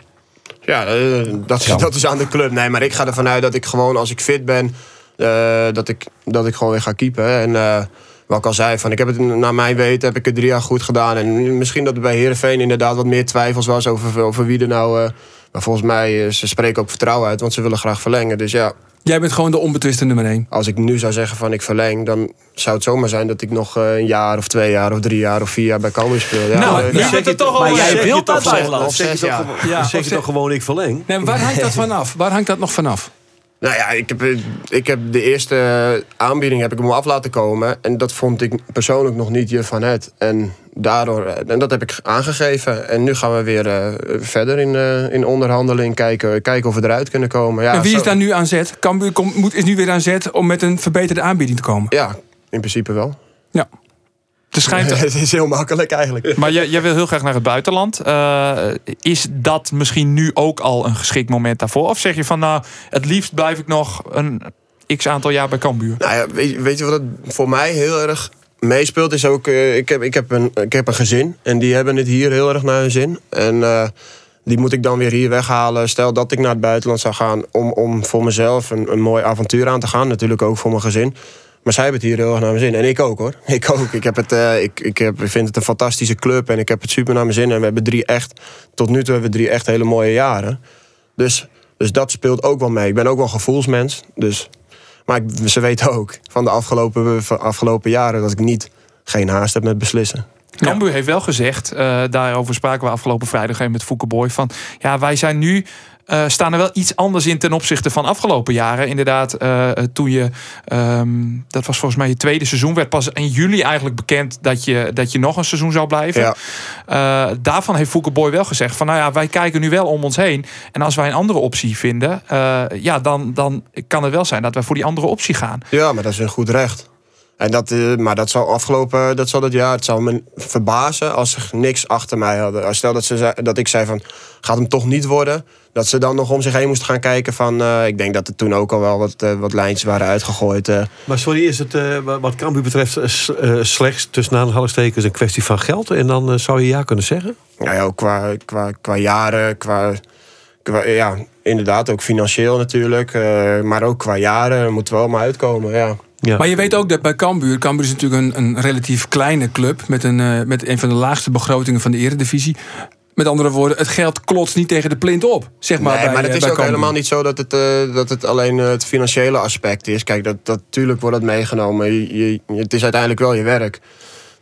Ja, eh, dat, is, dat is aan de club. Nee, maar ik ga ervan uit dat ik gewoon als ik fit ben, eh, dat, ik, dat ik gewoon weer ga keepen. En eh, wat ik al zei, van, ik heb het naar mijn weten heb ik het drie jaar goed gedaan. En misschien dat er bij Heerenveen inderdaad wat meer twijfels was over, over wie er nou... maar volgens mij, eh, ze spreken ook vertrouwen uit, want ze willen graag verlengen. Dus ja, Jij bent gewoon de onbetwiste nummer één. als ik nu zou zeggen van ik verleng... dan zou het zomaar zijn dat ik nog eh, een jaar of twee jaar of drie jaar of vier jaar bij Cambuur speel. Ja, Nou, eh, nu ja. het toch maar al... jij Zeg je wilt dat buitenland. of zeg je Zes toch jaar. gewoon- ik verleng? Nee, maar waar hangt dat vanaf? Waar hangt dat nog vanaf? Nou ja, ik heb, eh, ik heb de eerste aanbieding heb ik hem af laten komen. En dat vond ik persoonlijk nog niet je van het. En, daardoor, eh, en dat heb ik aangegeven. En nu gaan we weer eh, verder in, in onderhandeling. Kijken, kijken of we eruit kunnen komen. Ja, en wie zo- is daar nu aan zet? Cambuur is nu weer aan zet om met een verbeterde aanbieding te komen. Ja, in principe wel. Ja. Er schijnt, het is heel makkelijk eigenlijk. maar jij, jij wil heel graag naar het buitenland. Eh, is dat misschien nu ook al een geschikt moment daarvoor? Of zeg je van nou, het liefst blijf ik nog een x aantal jaar bij Cambuur? Nou ja, weet, je- weet je wat het voor mij heel erg meespeelt? Is ook, eh, ik, heb, ik, heb een, ik heb een gezin en die hebben het hier heel erg naar hun zin. En eh, die moet ik dan weer hier weghalen. Stel dat ik naar het buitenland zou gaan om, om voor mezelf een, een mooi avontuur aan te gaan. Natuurlijk ook voor mijn gezin. Maar zij hebben het hier heel erg naar mijn zin. En ik ook hoor. Ik ook. Ik, heb het, eh, ik, ik, heb, ik vind het een fantastische club en ik heb het super naar mijn zin. En we hebben drie echt, tot nu toe hebben we drie echt hele mooie jaren. Dus, dus dat speelt ook wel mee. Ik ben ook wel gevoelsmens. Dus maar ze weten ook van de afgelopen, van afgelopen jaren dat ik niet geen haast heb met beslissen. Cambuur heeft wel gezegd, eh, daarover spraken we afgelopen vrijdag even met Fouke Boy, van ja, wij zijn nu, eh, staan er wel iets anders in ten opzichte van afgelopen jaren. Inderdaad, eh, toen je, ehm, dat was volgens mij je tweede seizoen, werd pas in juli eigenlijk bekend dat je, dat je nog een seizoen zou blijven. Ja. Eh, daarvan heeft Fouke Boy wel gezegd van nou ja, wij kijken nu wel om ons heen. En als wij een andere optie vinden, eh, ja, dan, dan kan het wel zijn dat wij voor die andere optie gaan. Ja, maar dat is een goed recht. En dat, eh, maar dat zal afgelopen, dat zal dat jaar, het zou me verbazen als ze niks achter mij hadden. Stel dat, ze, zei- dat ik zei van, gaat hem toch niet worden? Dat ze dan nog om zich heen moesten gaan kijken van, eh, ik denk dat er toen ook al wel wat, eh, wat lijntjes waren uitgegooid. Maar sorry, is het wat- Cambuur betreft slechts tussen aanhalingstekens een kwestie van geld? En dan zou je ja kunnen zeggen? Nou ja, ook qua, qua, qua jaren, qua, qua- ja, inderdaad ook financieel natuurlijk. maar ook qua jaren moeten we allemaal uitkomen, ja. Ja. Maar je weet ook dat bij Cambuur, Cambuur is natuurlijk een, een relatief kleine club met een, eh, met een van de laagste begrotingen van de eredivisie. Met andere woorden, het geld klotst niet tegen de plint op. Zeg maar, nee, bij, maar het eh, is bij ook Cambuur. helemaal niet zo dat het, eh, dat het alleen het financiële aspect is. Kijk, dat, dat, natuurlijk wordt dat meegenomen. Je, je- het is uiteindelijk wel je werk.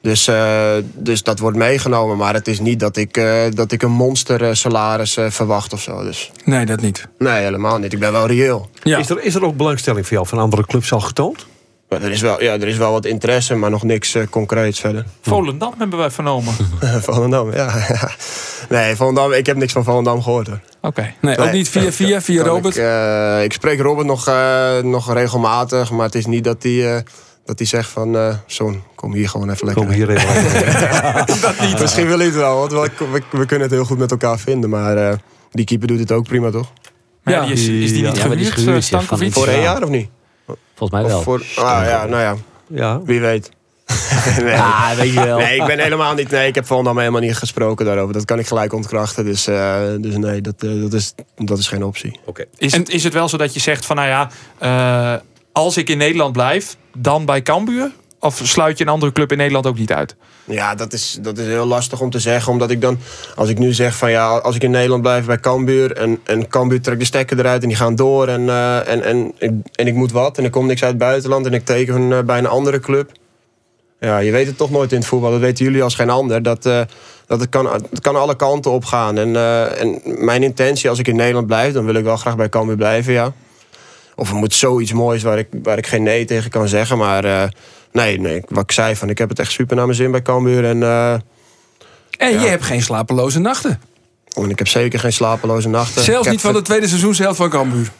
Dus, eh, dus dat wordt meegenomen. Maar het is niet dat ik, eh, dat ik een monster salaris eh, verwacht of zo. Dus Nee, dat niet. nee, helemaal niet. Ik ben wel reëel. Ja. Is, er, is er ook belangstelling voor jou van andere clubs al getoond? Maar er, is wel, ja, er is wel wat interesse, maar nog niks eh, concreets verder. Volendam hebben wij vernomen. Volendam, ja. nee, Volendam, ik heb niks van Volendam gehoord hoor. Oké. Nee, ook niet via, via, via Robert. Ik, eh, ik spreek Robert nog, eh, nog regelmatig, maar het is niet dat hij Dat hij zegt van, eh zoon, kom hier gewoon even lekker. Kom hier even. dat niet. Misschien wil hij het wel, want we, we, we kunnen het heel goed met elkaar vinden. Maar eh, die keeper doet het ook prima, toch? Maar ja, Ja. die is, is die niet Ja, die is gehuurd, eh, Stankovic? Voor één jaar of niet? Volgens mij wel. Of voor, ah, ja, nou ja, ja. wie weet. nee. Ja, weet je wel. nee, ik ben helemaal niet. Nee, ik heb Volendam helemaal niet gesproken daarover. Dat kan ik gelijk ontkrachten. Dus, eh, dus nee, dat, eh, dat, is, dat is geen optie. Oké. Is, het, is het wel zo dat je zegt van nou ja, eh, als ik in Nederland blijf, dan bij Cambuur? Of sluit je een andere club in Nederland ook niet uit? Ja, dat is, dat is heel lastig om te zeggen. Omdat ik dan, als ik nu zeg van ja, als ik in Nederland blijf bij Cambuur. En, en Cambuur trekt de stekker eruit en die gaan door. En, eh, en, en, ik, en ik moet wat. En er komt niks uit het buitenland. En ik teken eh, bij een andere club. Ja, je weet het toch nooit in het voetbal. Dat weten jullie als geen ander. Dat, eh, dat het, kan, het kan alle kanten op gaan. En, en mijn intentie als ik in Nederland blijf, dan wil ik wel graag bij Cambuur blijven, ja. Of er moet zoiets moois waar ik, waar ik geen nee tegen kan zeggen. Maar nee, nee, wat ik zei, van, ik heb het echt super naar mijn zin bij Cambuur. En, eh, En je hebt geen slapeloze nachten. en ik heb zeker geen slapeloze nachten. Zelfs niet van de tweede seizoenshelft van Cambuur.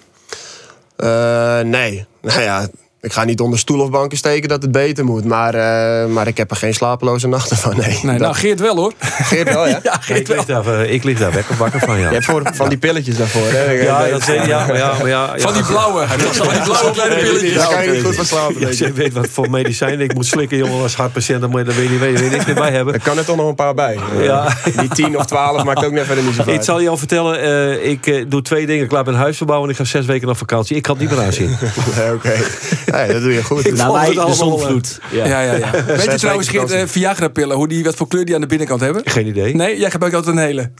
Eh, nee, nou ja, ik ga niet onder stoel of banken steken dat het beter moet. Maar, eh, maar ik heb er geen slapeloze nachten van, nee. Nee, Dat nou Geert wel hoor. geeft wel, ja. Ja, Ik Geert wel. lig daar, eh, ik lig daar wekker wakker van, ja. Je hebt voor, van die pilletjes daarvoor, hè? Ja, dat ja, ja, maar ja, Van ja. die blauwe. Van die blauwe kleine pilletjes. Daar kan je niet goed van slapen. Ja, weet je. weet wat voor medicijnen ik moet slikken, jongen, als hartpatiënt. Dan moet je, dan weet je, weet je niks meer bij hebben. Er kan er toch nog een paar bij. Ja. Die 10 of 12 maakt ook net verder niet zo Ik zal je al vertellen, eh, ik doe twee dingen. Ik laat mijn huis verbouwen en ik ga zes weken op vakantie. Ik kan het niet meer aanzien. Nee, Oké, Nee, dat doe je goed. Nou, volg wij het de zonvloed. Ja. Ja, ja, ja. Weet je trouwens, Geert, eh, Viagra-pillen, hoe die, wat voor kleur die aan de binnenkant hebben? Geen idee. Nee, jij gebruikt altijd een hele.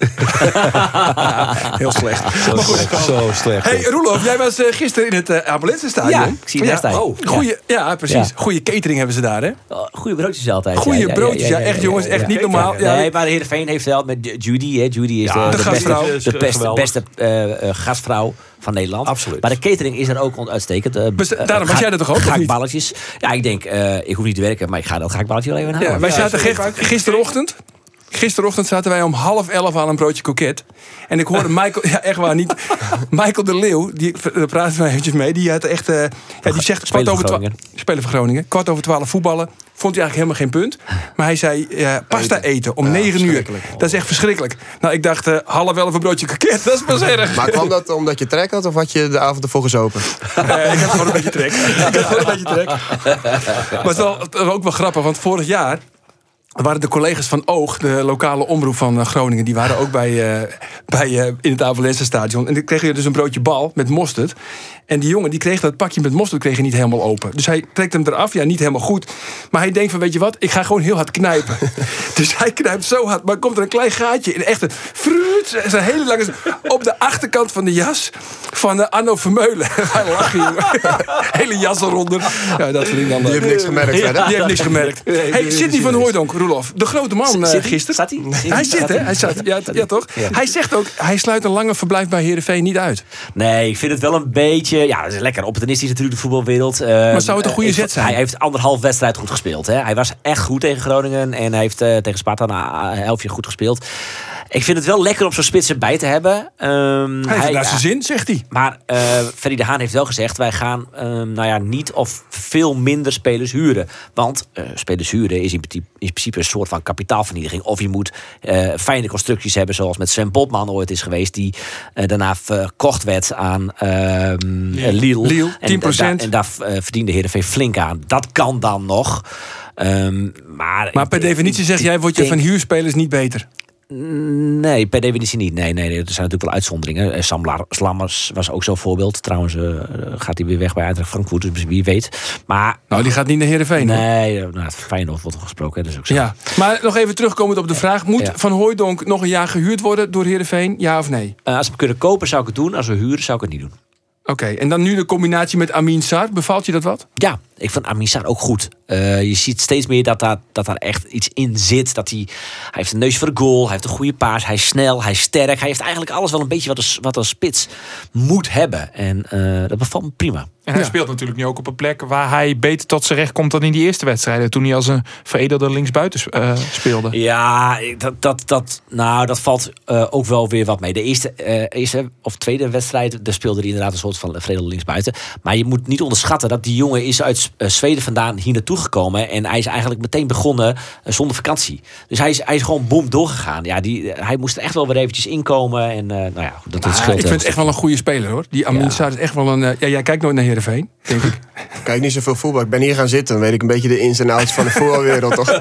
Heel slecht. Zo slecht. Zo slecht. Hey Roelof, jij was eh, gisteren in het uh, Ambulancenstadion. Ja, ik zie je daar staan. Oh, goeie, ja. precies. Ja. Goede catering hebben ze daar, hè? Oh, Goeie broodjes altijd. Ja, broodjes, ja, echt, jongens, echt niet normaal. Ja. Nee, maar Heerenveen heeft wel met Judy. Hè. Judy is de, de de, beste, gastvrouw. Van Nederland. Absoluut. Maar de catering is er ook uitstekend. Eh, Dus eh, daarom was ga- jij er toch ook, of niet? Gehaktballetjes. Ja, ik denk, eh, ik hoef niet te werken, maar ik ga dat gehaktballetje wel even halen. Ja, wij zaten gisterochtend. Gisterochtend zaten wij om half elf aan een broodje koket. En ik hoorde Michael, ja echt waar niet. Michael de Leeuw, die, daar praten we eventjes mee. Die had echt, eh, ja, die zegt Speler kwart over van twaalf. Groningen. Spelen van Groningen. Kwart over twaalf voetballen. Vond hij eigenlijk helemaal geen punt. Maar hij zei, ja, pasta eten, om negen uur. verschrikkelijk. Dat is echt verschrikkelijk. Nou, ik dacht, eh, half elf een broodje koket, dat is pas erg. Maar kwam dat omdat je trek had of had je de avond ervoor gezopen? Eh, ik had gewoon een beetje trek. Ik had gewoon een beetje trek. Maar het is wel, het is ook wel grappig, want vorig jaar waren de collega's van Oog, de lokale omroep van eh, Groningen, die waren ook bij, eh, bij, eh, in het Avalense stadion. En dan kreeg je dus een broodje bal met mosterd. En die jongen die kreeg dat pakje met mosterd kreeg je niet helemaal open. Dus hij trekt hem eraf, ja, niet helemaal goed. Maar hij denkt van, weet je wat, ik ga gewoon heel hard knijpen. dus hij knijpt zo hard, maar komt er een klein gaatje in. Echt een fruut, zijn hele lange... Op de achterkant van de jas van eh, Arno Vermeulen. hij lachen, jongen. hele jas eronder. Ja, dat vind ik dan Die heeft niks gemerkt verder. Die heeft niks gemerkt. Hey, Sidney van Hooijdonk, Roelof. De grote man eh, Zit hij? gisteren. Staat hij? Hij zit, hè? Hij zat. Ja, ja toch? Ja. Hij zegt ook, hij sluit een lange verblijf bij Heerenveen niet uit. Nee, ik vind het wel een beetje... Ja, het is lekker opportunistisch natuurlijk, de voetbalwereld. Eh, Maar zou het een goede eh, zet zijn? Hij heeft anderhalf wedstrijd goed gespeeld. Hè. Hij was echt goed tegen Groningen. En hij heeft eh, tegen Sparta na een helftje goed gespeeld. Ik vind het wel lekker om zo'n spits erbij te hebben. Ehm, Hij heeft naar zijn zin, zegt hij. Maar eh Ferry de Haan heeft wel gezegd... wij gaan ehm, nou ja, niet of veel minder spelers huren. Want spelers huren is in, principe- in principe een soort van kapitaalvernietiging. Of je moet eh, fijne constructies hebben... zoals met Sven Botman ooit is geweest... die daarna verkocht werd aan ehm eh, Lille. Lille, En, 10%. da- en daar eh, verdiende Heerenveen flink aan. Dat kan dan nog. Ehm, maar Maar per definitie zeg jij, word je denk- van huurspelers niet beter. Nee, per definitie niet. Nee, nee, nee, er zijn natuurlijk wel uitzonderingen. Eh, Sam La- Slammers was ook zo'n voorbeeld. Trouwens gaat hij weer weg bij Eintracht Frankfurt, dus wie weet. Maar Nou, die gaat niet naar Heerenveen. hoor. nee, eh, nou, Feyenoord wordt gesproken, dat is ook zo. Ja, maar nog even terugkomend op de vraag. Moet Ja. Van Hooijdonk nog een jaar gehuurd worden door Heerenveen? Ja of nee? Als we kunnen kopen, zou ik het doen. Als we huren, zou ik het niet doen. Oké, en dan nu de combinatie met Amin Sar. Bevalt je dat wat? Ja, ik vind Amisar ook goed. Eh, je ziet steeds meer dat daar, dat daar echt iets in zit. Dat hij, hij heeft een neus voor de goal. Hij heeft een goede paas. Hij is snel. Hij is sterk. Hij heeft eigenlijk alles wel een beetje wat een, wat een spits moet hebben. En eh, dat bevalt me prima. En hij speelt natuurlijk nu ook op een plek waar hij beter tot zijn recht komt dan in die eerste wedstrijden. Toen hij als een veredelde linksbuiten eh, speelde. Ja, dat, dat, dat, nou, dat valt eh, ook wel weer wat mee. De eerste, eh, eerste of tweede wedstrijd, daar speelde hij inderdaad een soort van vredel linksbuiten. Maar je moet niet onderschatten dat die jongen is uit Zweden vandaan hier naartoe gekomen. En hij is eigenlijk meteen begonnen zonder vakantie. Dus hij is, hij is gewoon boom doorgegaan. Ja, die, hij moest er echt wel weer eventjes inkomen. En eh, nou ja, dat, dat scheelt ik vind het echt wel een goede speler hoor. Die Amin Ja. Is echt wel een. ja, jij kijkt nooit naar Heerenveen, denk ik. Ik kijk niet zoveel voetbal. Ik ben hier gaan zitten. Dan weet ik een beetje de ins en outs van de voetbalwereld. Toch?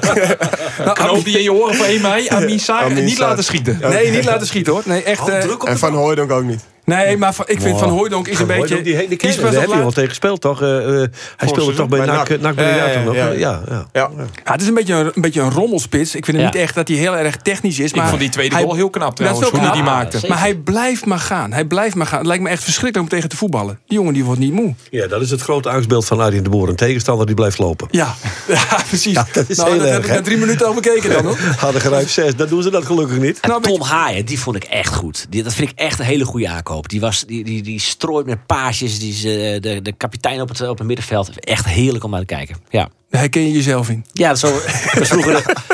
Nou, Knoop die in je oren voor 1 mei. Amin Amin niet laten schieten. Nee, niet laten schieten hoor. Nee, echt. eh, en Van Hooydonk ook niet. Nee, maar van- ik vind Van Hooijdonk is een Van beetje. Hooijdonk, die, die, die, is daar best heb wel je tegen gespeeld, toch? Eh, eh, hij speelde toch bij NAC, Breda Ja, ja, toen nog? ja. Ja, ja. Ja. Ja, het is een beetje een, een beetje een rommelspits. Ik vind hem Ja. niet echt dat hij heel erg technisch is. Maar ik vond die tweede hij- goal heel knap Dat is trouwens, wel hoe hij knap. die maakte. Maar hij blijft maar gaan. Hij blijft maar gaan. Het lijkt me echt verschrikkelijk om tegen te voetballen. Die jongen die wordt niet moe. Ja, dat is het grote angstbeeld van Arjen de Boer. Een tegenstander die blijft lopen. Ja, ja precies. Ja, dat is nou, heel dat erg, heb ik na drie minuten al bekeken dan hoor. Hadden geruimd zes, dan doen ze dat gelukkig niet. En Nou, Tom Haaien, die vond ik echt goed. Die, dat vind ik echt een hele goede aankoop. Die, was, die, die, die strooit met paasjes. Die is, eh, de, de kapitein op het, op het middenveld. Echt heerlijk om naar te kijken. Ja, Daar herken je jezelf in. ja zo, vroeger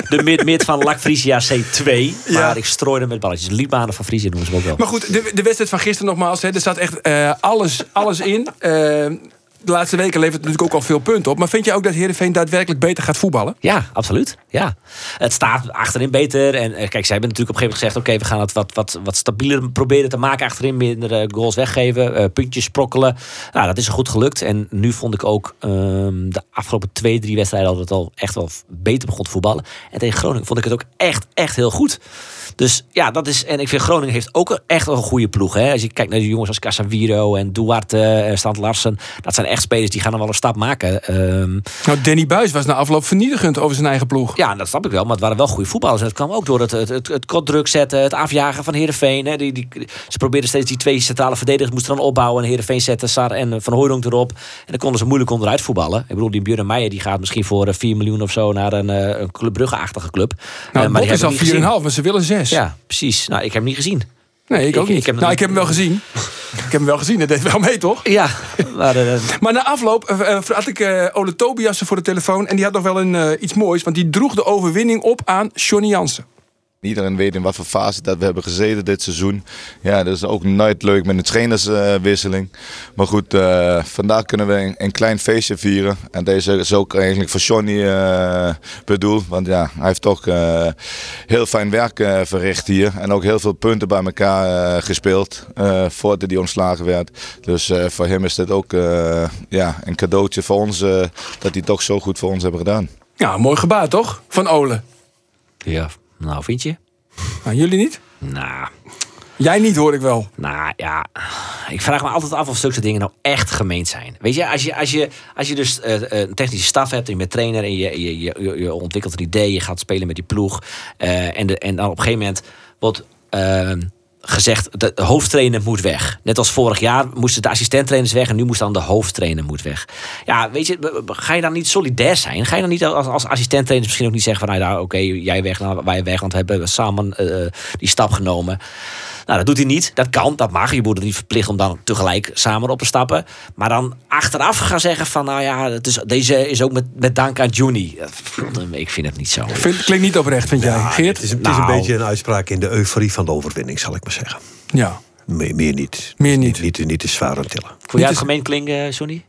de, de mid, mid van Lac Frisia C2. Maar Ja. ik strooide met balletjes. Liedbanen van Frisia noemen ze ook wel. Maar goed, de, de wedstrijd van gisteren nogmaals. Hè, er staat echt eh, alles, alles in. Eh, de laatste weken levert het natuurlijk ook al veel punten op. Maar vind je ook dat Heerenveen daadwerkelijk beter gaat voetballen? Ja, absoluut. Ja. Het staat achterin beter. En eh, kijk, zij hebben natuurlijk op een gegeven moment gezegd... oké, we gaan het wat, wat, wat stabieler proberen te maken achterin. Minder eh, goals weggeven, eh, puntjes sprokkelen. Nou, dat is goed gelukt. En nu vond ik ook ehm, de afgelopen twee, drie wedstrijden... dat het al echt wel beter begon te voetballen. En tegen Groningen vond ik het ook echt, echt heel goed. Dus ja, dat is... En ik vind Groningen heeft ook echt wel een goede ploeg. Hè? Als je kijkt naar de jongens als Casemiro en Duarte, eh, Stant Larsen... dat zijn echt spelers die gaan er wel een stap maken. Ehm, Nou, Danny Buis was na afloop vernietigend over zijn eigen ploeg. ja, dat snap ik wel. Maar het waren wel goede voetballers. En dat kwam ook door het, het, het, het kortdruk zetten, het afjagen van Heerenveen. Hè. Die, die, ze probeerden steeds die twee centrale verdedigers moesten dan opbouwen. En Heerenveen zetten Sar en eh, Van Hooydonk erop. En dan konden ze moeilijk onderuit voetballen. Ik bedoel, die Björn Meijer die gaat misschien voor eh, 4 miljoen of zo naar een, eh, een Club Brugge-achtige club. Nou, Eh, maar die is al hebben we niet 4,5, maar ze willen 6. gezien. Ja, precies. Nou, ik heb hem niet gezien. Nee, ik ook niet. ik heb hem- nou, ik heb hem wel gezien. ik heb hem wel gezien, dat deed wel mee, toch? Ja, maar, eh, Maar na afloop eh, eh, had ik eh, Ole Tobiasen voor de telefoon. En die had nog wel een, iets moois. Want die droeg de overwinning op aan Johnny Jansen. Iedereen weet in wat voor fase dat we hebben gezeten dit seizoen. Ja, dat is ook nooit leuk met een trainerswisseling. maar goed, eh, vandaag kunnen we een, een klein feestje vieren. En deze is ook eigenlijk voor Johnny eh, bedoeld. Want ja, hij heeft toch eh, heel fijn werk verricht hier. En ook heel veel punten bij elkaar eh, gespeeld eh, voordat hij ontslagen werd. Dus eh, voor hem is dit ook eh, ja, een cadeautje voor ons dat hij toch zo goed voor ons hebben gedaan. Ja, mooi gebaar, toch? Van Ole. ja, nou vind je? Nou, jullie niet? Nou, Jij niet, hoor ik wel. Nou ja, ik vraag me altijd af of zulke dingen nou echt gemeend zijn. Weet je, als je, als je, als je dus eh, eh, een technische staf hebt en je bent trainer en je, je, je, je- ontwikkelt een idee, je gaat spelen met die ploeg. eh, en, de, en dan op een gegeven moment wordt eh, gezegd, de, de hoofdtrainer moet weg. Net als vorig jaar moesten de assistenttrainers weg en nu moest dan de hoofdtrainer moet weg. Ja, weet je, ga je dan niet solidair zijn? Ga je dan niet als, als assistenttrainers misschien ook niet zeggen van, nou ja, oké, jij weg, nou, wij weg, want we hebben samen eh, die stap genomen. Nou, dat doet hij niet. Dat kan, dat mag. Je wordt er niet verplicht om dan tegelijk samen op te stappen. Maar dan achteraf gaan zeggen van... nou ja, het is, deze is ook met, met dank aan Juni. Ik vind het niet zo. Klinkt niet oprecht, vind jij, Geert? Het is, het is een Nou. beetje een uitspraak in de euforie van de overwinning, zal ik maar zeggen. Ja. Meer, meer niet. Meer niet. Niet, niet te zwaar aan tillen. Vond jij het gemeen klinken, Johnny?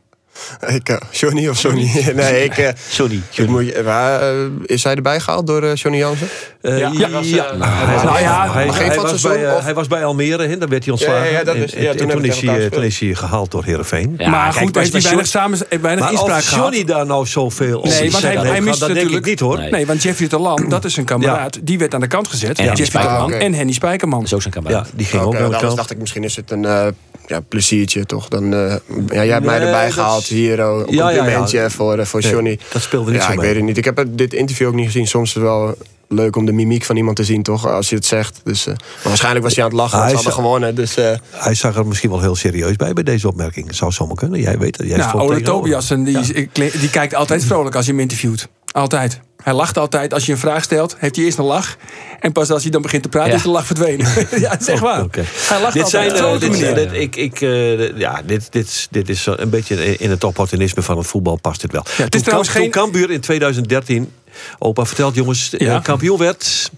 Ik, Johnny of Johnny? nee, ik... eh, Johnny. ik je- waar, eh, is hij erbij gehaald door eh, Johnny Jansen? Eh, Ja, ja, hij was, ja. Nou, nou ja, hij, was bij, eh, of- hij was bij Almere, hè, daar werd hij ontslagen. Ja, ja, dat is- En- ja, en- toen en toen, hebben is we hij, tegen eh, elkaar toen is hij gehaald door Heerenveen. Ja, maar kijk, goed, heeft hij Johnny- weinig, samen, heeft weinig Maar inspraak gehad. Johnny daar nou zoveel op Nee, want hij- zeggen hij heeft mist gehad, dat denk ik natuurlijk- niet hoor. Nee. Nee, want Jeffrey Talan, dat is een kameraad. Die werd aan de kant gezet. En Henny Jeffrey. Talan oké. en Henny Spijkerman. Dat is ook zijn kameraad. Ja, die ging ook aan de anders kant. dacht ik, misschien is het een eh, ja, pleziertje toch? Dan, eh, ja, jij hebt mij erbij gehaald is- hier. Oh, een Ja, ja, ja. complimentje voor, eh, voor Nee, Johnny. dat speelde niet ja, zo ik mee. weet het niet. Ik heb dit interview ook niet gezien. Soms is het wel leuk om de mimiek van iemand te zien, toch? Als je het zegt. Dus, eh, maar waarschijnlijk was hij aan het lachen, want Hij ze hadden gewonnen. Dus, eh, Hij zag er misschien wel heel serieus bij bij deze opmerking. Zou zomaar kunnen. Jij weet het. Jij Nou, Ole. Tobiasen, die, die kijkt altijd vrolijk als je hem interviewt. Altijd. Hij lacht altijd. Als je een vraag stelt, heeft hij eerst een lach. En pas als hij dan begint te praten, Ja. is de lach verdwenen. ja, echt waar. Hij lacht Dit altijd zijn, eh, dit, manier. dit- ik, ik, eh, ja, dit, dit, dit is een beetje in het opportunisme van het voetbal past dit wel. het is toen, geen- toen Cambuur in 2013, opa vertelt jongens, eh, Ja. kampioen werd.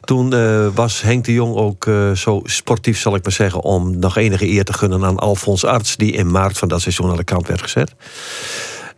Toen eh, was Henk de Jong ook eh, zo sportief, zal ik maar zeggen, om nog enige eer te gunnen aan Alfons Arts, die in maart van dat seizoen aan de kant werd gezet.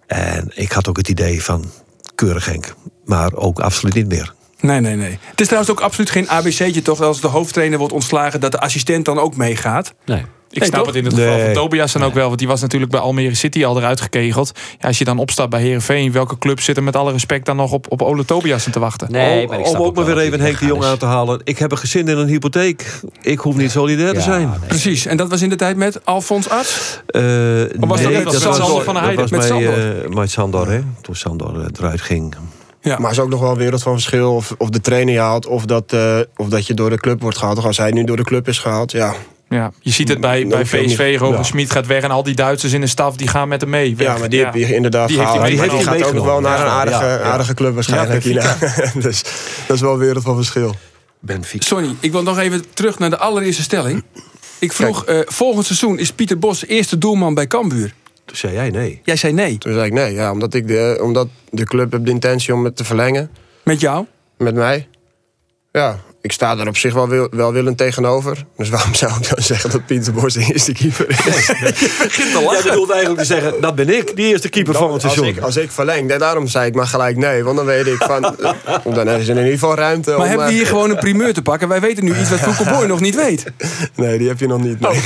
En ik had ook het idee van keurig Henk, maar ook absoluut niet meer. Nee, nee, nee. Het is trouwens ook absoluut geen ABC'tje toch? Als de hoofdtrainer wordt ontslagen, dat de assistent dan ook meegaat. Nee. Ik Nee, snap toch? het in het geval Nee. van Tobias dan ook wel. Want die was natuurlijk bij Almere City al eruit gekegeld. Ja, als je dan opstapt bij Herenveen, welke club zit er met alle respect dan nog op, op Ole Tobias te wachten? Nee, om maar ik om snap ook maar weer even Henk de Jong aan te halen. Ik heb een gezin in een hypotheek. Ik hoef niet solidair te zijn. nee. Precies. En dat was in de tijd met Alfons Arts. Eh, Of was dat dat Sander was, van der dat Heijden? was Met Sander? eh, met Sandor, hè? Toen Sandor eh, eruit ging. Ja. Maar het is ook nog wel een wereld van verschil of, of de trainer je haalt... Of dat, eh, of dat je door de club wordt gehaald. Of als hij nu door de club is gehaald, ja. Ja, je ziet het bij, bij niet- Roger ja. Smit gaat weg en al die Duitsers in de staf die gaan met hem mee. Weg. Ja, maar die heb je inderdaad Die heeft gehaald. die gaat ook nog wel naar een Ja, aardige, ja, ja. aardige club waarschijnlijk. Ja, dus dat is wel een wereld van verschil. Benfica. Sonny, ik wil nog even terug naar de allereerste stelling. Ik vroeg, eh, volgend seizoen is Pieter Bos eerste doelman bij Cambuur. Toen zei jij nee. Jij zei nee. Toen zei ik nee, ja, omdat, ik de, omdat de club heeft de intentie om het te verlengen Met jou? met mij. Ja, ik sta er op zich wel wil, welwillend tegenover. Dus waarom zou ik dan zeggen dat Pieter Bos de eerste keeper is? Jij bedoelt eigenlijk te zeggen, dat ben ik, die eerste keeper van het als, seizoen. ik, als ik verleng, nee, daarom zei ik maar gelijk nee. Want dan weet ik van, eh, dan is er in ieder geval ruimte Maar om... hebben we eh, hier gewoon een primeur te pakken? Wij weten nu iets wat Koeko Boy nog niet weet. Nee, die heb je nog niet. Nee,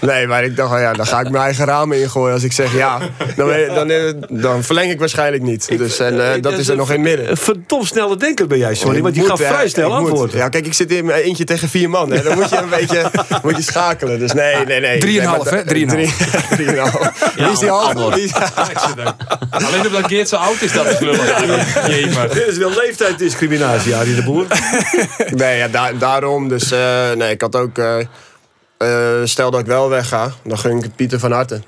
nee maar ik dacht, oh ja, dan ga ik mijn eigen ramen ingooien als ik zeg ja. Dan, weet- dan, eh, dan verleng ik waarschijnlijk niet. Dus en, eh, dat is er nog in midden. Een verdomd snelle denker ben jij, sorry. Want die gaf vrij snel antwoord. Ja, kijk, ik zit in mijn eentje tegen vier man. Hè. Dan moet je een beetje moet je schakelen. Dus nee, nee, nee. Drieënhalf, hè? Drieënhalf. Drie- Drieënhalf. Wie is die half? Alleen omdat Geert zo oud is, dat is lullig. Dit is wel leeftijdsdiscriminatie, Arie de Boer. Nee, ja, daar- daarom. Dus eh, nee, ik had ook... eh, eh, stel dat ik wel wegga, dan gun ik het Pieter van harte.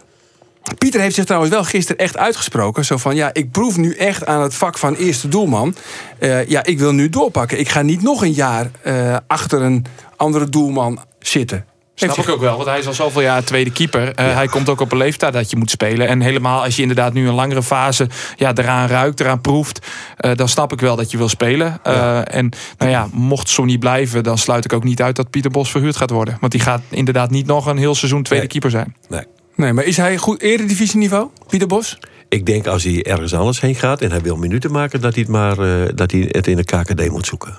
Pieter heeft zich trouwens wel gisteren echt uitgesproken. Zo van, ja, ik proef nu echt aan het vak van eerste doelman. Eh, ja, ik wil nu doorpakken. Ik ga niet nog een jaar eh, achter een andere doelman zitten. Snap ik ook wel, want hij is al zoveel jaar tweede keeper. Eh, Hij komt ook op een leeftijd dat je moet spelen. En helemaal als je inderdaad nu een langere fase ja, eraan ruikt, eraan proeft... dan snap ik wel dat je wil spelen. En nou ja, mocht niet blijven... dan sluit ik ook niet uit dat Pieter Bos verhuurd gaat worden. Want die gaat inderdaad niet nog een heel seizoen tweede Nee. keeper zijn. Nee. Nee, maar is hij goed eredivisieniveau, Pieter Bos? Ik denk als hij ergens anders heen gaat en hij wil minuten maken, dat hij het, maar, eh, dat hij het in de KKD moet zoeken.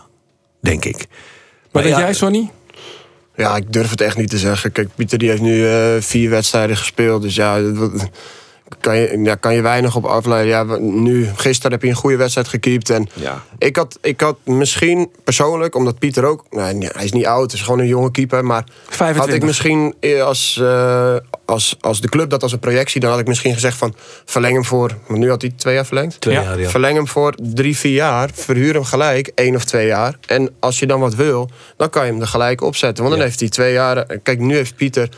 Denk ik. Wat Maar denk ja, jij, Sonny? Ja, ik durf het echt niet te zeggen. Kijk, Pieter die heeft nu eh, vier wedstrijden gespeeld. Dus ja, dat- wat- kan je, ja, kan je weinig op afleiden. Ja, we- nu, gisteren heb je een goede wedstrijd gekiept. En Ja. ik, had, ik had misschien persoonlijk, omdat Pieter ook... Nou, nee, hij is niet oud, hij is gewoon een jonge keeper. Maar 25. had ik misschien eh, als, eh, als, als de club dat als een projectie... dan had ik misschien gezegd van verleng hem voor... Want nu had hij twee jaar verlengd. Twee Ja. jaar, ja. Verleng hem voor drie, vier jaar. Verhuur hem gelijk, één of twee jaar. En als je dan wat wil, dan kan je hem er gelijk opzetten. Want dan Ja. heeft hij twee jaar... Kijk, nu heeft Pieter...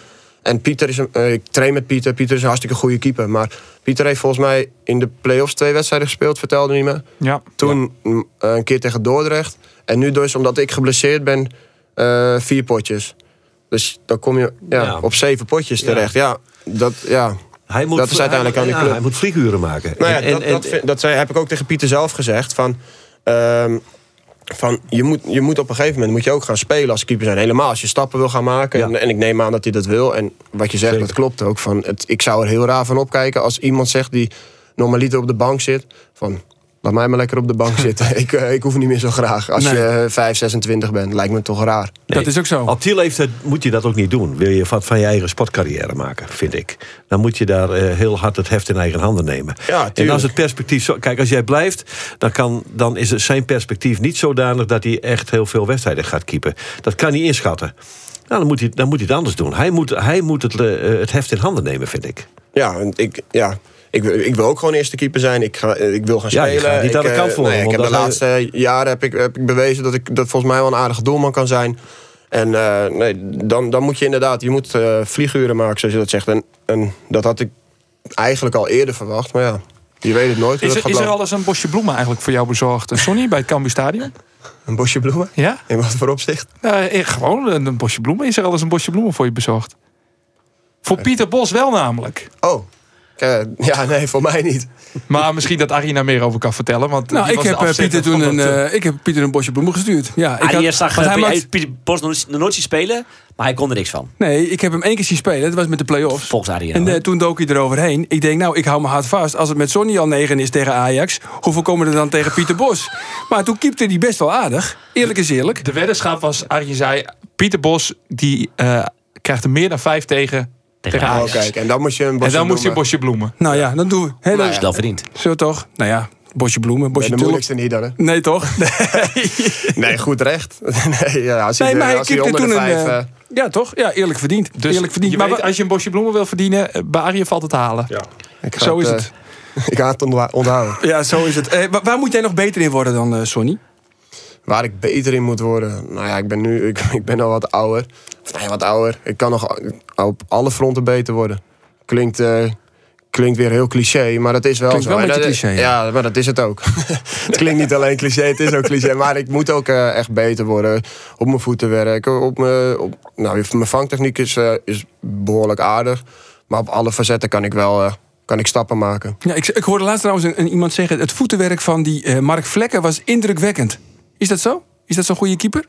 En Pieter is een, eh, ik train met Pieter. Pieter is een hartstikke goede keeper. Maar Pieter heeft volgens mij in de play-offs twee wedstrijden gespeeld, vertelde hij me. Ja. Toen eh, een keer tegen Dordrecht. En nu dus, omdat ik geblesseerd ben, eh, vier potjes. Dus dan kom je ja, Ja. op zeven potjes terecht. Ja, dat, ja. Hij moet, Dat is uiteindelijk hij, aan de club. hij moet vlieguren maken. Nou En- en- dat, en- dat, vind- dat zei, heb ik ook tegen Pieter zelf gezegd. Van, ehm, van je, moet, je moet op een gegeven moment moet je ook gaan spelen als keeper zijn. Helemaal als je stappen wil gaan maken. Ja. En, en ik neem aan dat hij dat wil. En wat je zegt, Zeker. dat klopt ook. Van het, ik zou er heel raar van opkijken als iemand zegt die normaliter op de bank zit. Van, laat mij maar lekker op de bank zitten. ik, eh, ik hoef niet meer zo graag. Als Nee. je eh, 5, 26 bent, lijkt me toch raar. Dat is ook zo. Op die leeftijd moet je dat ook niet doen. Wil je wat van je eigen sportcarrière maken, vind ik. Dan moet je daar eh, heel hard het heft in eigen handen nemen. Ja, en als het perspectief zo. Kijk, als jij blijft, dan, kan, dan is het zijn perspectief niet zodanig dat hij echt heel veel wedstrijden gaat keepen. Dat kan hij inschatten. Nou, dan moet hij, dan moet hij het anders doen. Hij moet, hij moet het, eh, het heft in handen nemen, vind ik. Ja, en ik, ja, ik, wil- ik wil ook gewoon eerste keeper zijn. Ik, ga, ik wil gaan Ja, spelen. niet ik, aan de eh, kant voor nee, hem, ik heb de laatste jaren heb ik, heb ik bewezen dat ik dat volgens mij wel een aardige doelman kan zijn. En eh, nee, dan, dan moet je inderdaad, je moet eh, vlieguren maken, zoals je dat zegt. En, en dat had ik eigenlijk al eerder verwacht. Maar ja, je weet het nooit. Is er, is er al eens een bosje bloemen eigenlijk voor jou bezorgd? eh, Sonny, bij het Cambuur Stadion? Een bosje bloemen? Ja? In wat voor opzicht? Eh, eh, gewoon een, een bosje bloemen. Is er al eens een bosje bloemen voor je bezorgd? Voor Pieter Bos wel namelijk. Oh, eh, ja, nee, voor mij niet. Maar misschien dat Arie daar meer over kan vertellen. Want Nou, ik heb, eh, Pieter toen een, eh, ik heb Pieter een bosje bloemen gestuurd. Ja, ik had- zag hij hij maakt- Pieter Bos nog nooit zien spelen, maar hij kon er niks van. Nee, ik heb hem één keer zien spelen. Dat was met de play-offs. Volgens Arie. En toen dook hij eroverheen. Ik denk, nou, ik hou mijn hart vast. Als het met Sonny al 9 is tegen Ajax, hoeveel komen er dan tegen Pieter Bos? Maar toen keepte hij best wel aardig. Eerlijk is eerlijk. De weddenschap was, Arie zei... Pieter Bos die, eh, krijgt er meer dan vijf tegen, tegen, Tegen Oh, Ajax. kijk, en dan moet je een en bosje dan moest hij een bloemen. bosje bloemen. Nou ja, dan doen we. Dan- Nou ja. Wel verdiend. Zo toch? Nou ja, bosje bloemen, Nee, bosje de moeilijkste niet dan, hè? Nee, toch? Nee, Nee, goed recht. nee, ja, als nee maar als hij keepte onder toen de een... eh, eh, ja, toch? Ja, eerlijk verdiend. Dus eerlijk verdiend. je Maar weet, als je een bosje bloemen wil verdienen... eh, bij Arie valt het te halen. ik ga Zo is het. ik ga het onthouden. Ja, zo is het. Eh, wa- waar moet jij nog beter in worden dan eh, Sonny? Waar ik beter in moet worden. Nou ja, ik ben nu ik, ik ben al wat ouder. Nee, wat ouder. Ik kan nog op alle fronten beter worden. Klinkt, eh, klinkt weer heel cliché, maar dat is wel Klinkt zo. wel een dat- cliché, ja. Ja, maar dat is het ook. het klinkt niet alleen cliché, het is ook cliché. Maar ik moet ook eh, echt beter worden. Op mijn voeten werken. Op mijn, op, nou, mijn vangtechniek is, eh, is behoorlijk aardig. Maar op alle facetten kan ik wel kan ik stappen maken. Ja, ik, ik hoorde laatst trouwens een, een- iemand zeggen... het voetenwerk van die Mark Vlekken was indrukwekkend. Is dat zo? Is dat zo'n goede keeper?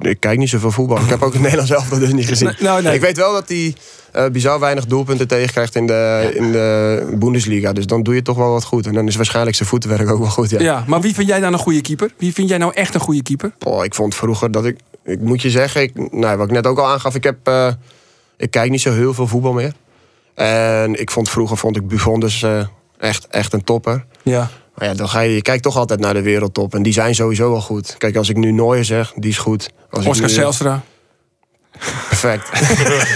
Ik kijk niet zoveel voetbal. Ik heb ook het Nederlands zelf dus niet gezien. Nou, nee. Ik weet wel dat hij eh bizar weinig doelpunten tegenkrijgt in de, in de Bundesliga. Dus dan doe je toch wel wat goed. En dan is waarschijnlijk zijn voetenwerk ook wel goed. Ja. Ja. maar wie vind jij dan een goede keeper? Wie vind jij nou echt een goede keeper? Oh, ik vond vroeger dat ik... Ik moet je zeggen, ik, nou, wat ik net ook al aangaf... Ik, heb, eh, ik kijk niet zo heel veel voetbal meer. En ik vond vroeger vond ik Buffon dus eh, echt, echt een topper. Ja. Maar ja, dan ga je, je kijkt toch altijd naar de wereldtop. En die zijn sowieso wel goed. Kijk, als ik nu Nooier zeg, die is goed. Als Oscar nu- Zelstra. Perfect.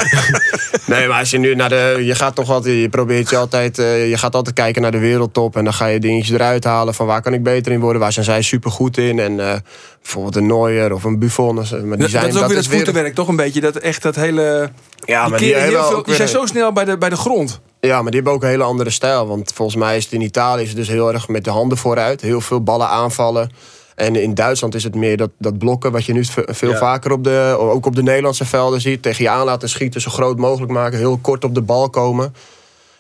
nee, maar als je nu naar de. Je gaat toch altijd. Je probeert je altijd. eh, je gaat altijd kijken naar de wereldtop. En dan ga je dingetjes eruit halen. Van waar kan ik beter in worden? Waar zijn zij super goed in? En eh, bijvoorbeeld een Neuer of een Buffon. Maar die Dat, zijn, dat is ook weer het weer- voetenwerk, toch een beetje? Dat echt dat hele... Ja, die, maar die, heel veel, die zijn zo snel bij de, bij de grond. Ja, maar die hebben ook een hele andere stijl. Want volgens mij is het in Italië is het dus heel erg met de handen vooruit. Heel veel ballen aanvallen. En in Duitsland is het meer dat, dat blokken, wat je nu ve- veel vaker op de, ook op de Nederlandse velden ziet. Tegen je aan laten schieten, zo groot mogelijk maken. Heel kort op de bal komen.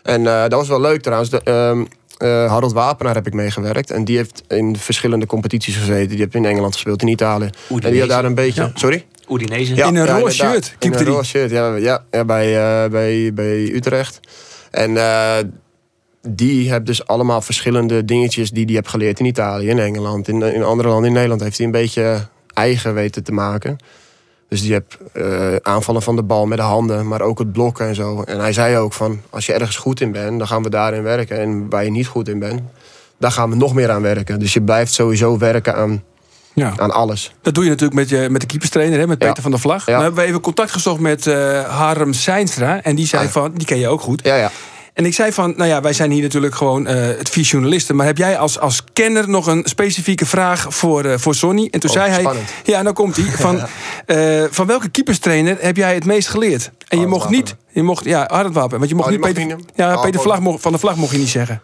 En eh, dat was wel leuk trouwens. De, ehm, eh, Harold Wapenaar heb ik meegewerkt. En die heeft in verschillende competities gezeten. Die heeft in Engeland gespeeld, in Italië. En die had daar een beetje... Sorry? Udinese. In een roze shirt, In een roze shirt, ja, ja, ja bij, eh, bij, bij Utrecht. En eh, die heeft dus allemaal verschillende dingetjes die hij heeft geleerd in Italië, in Engeland, in, in andere landen. In Nederland heeft hij een beetje eigen weten te maken. Dus die heeft eh, aanvallen van de bal met de handen, maar ook het blokken en zo. En hij zei ook van, als je ergens goed in bent, dan gaan we daarin werken. En waar je niet goed in bent, daar gaan we nog meer aan werken. Dus je blijft sowieso werken aan, Ja. aan alles. Dat doe je natuurlijk met, je, met de keeperstrainer, hè, met Ja. Peter van der Vlag. Ja. Dan hebben we even contact gezocht met eh, Harem Seinstra. En die zei Ah. van, die ken je ook goed. Ja, ja. En ik zei van, nou ja, wij zijn hier natuurlijk gewoon eh het vier journalisten. Maar heb jij als, als kenner nog een specifieke vraag voor, eh, voor Sonny? En toen Oh, zei hij, spannend. ja, nou komt hij. Van, van welke keeperstrainer heb jij het meest geleerd? En je mocht niet, je mocht, ja, Harald Wapen. Want je mocht Oh, niet Peter, niet ja, Oh, Peter oh. Vlag mocht, van de Vlag mocht je niet zeggen.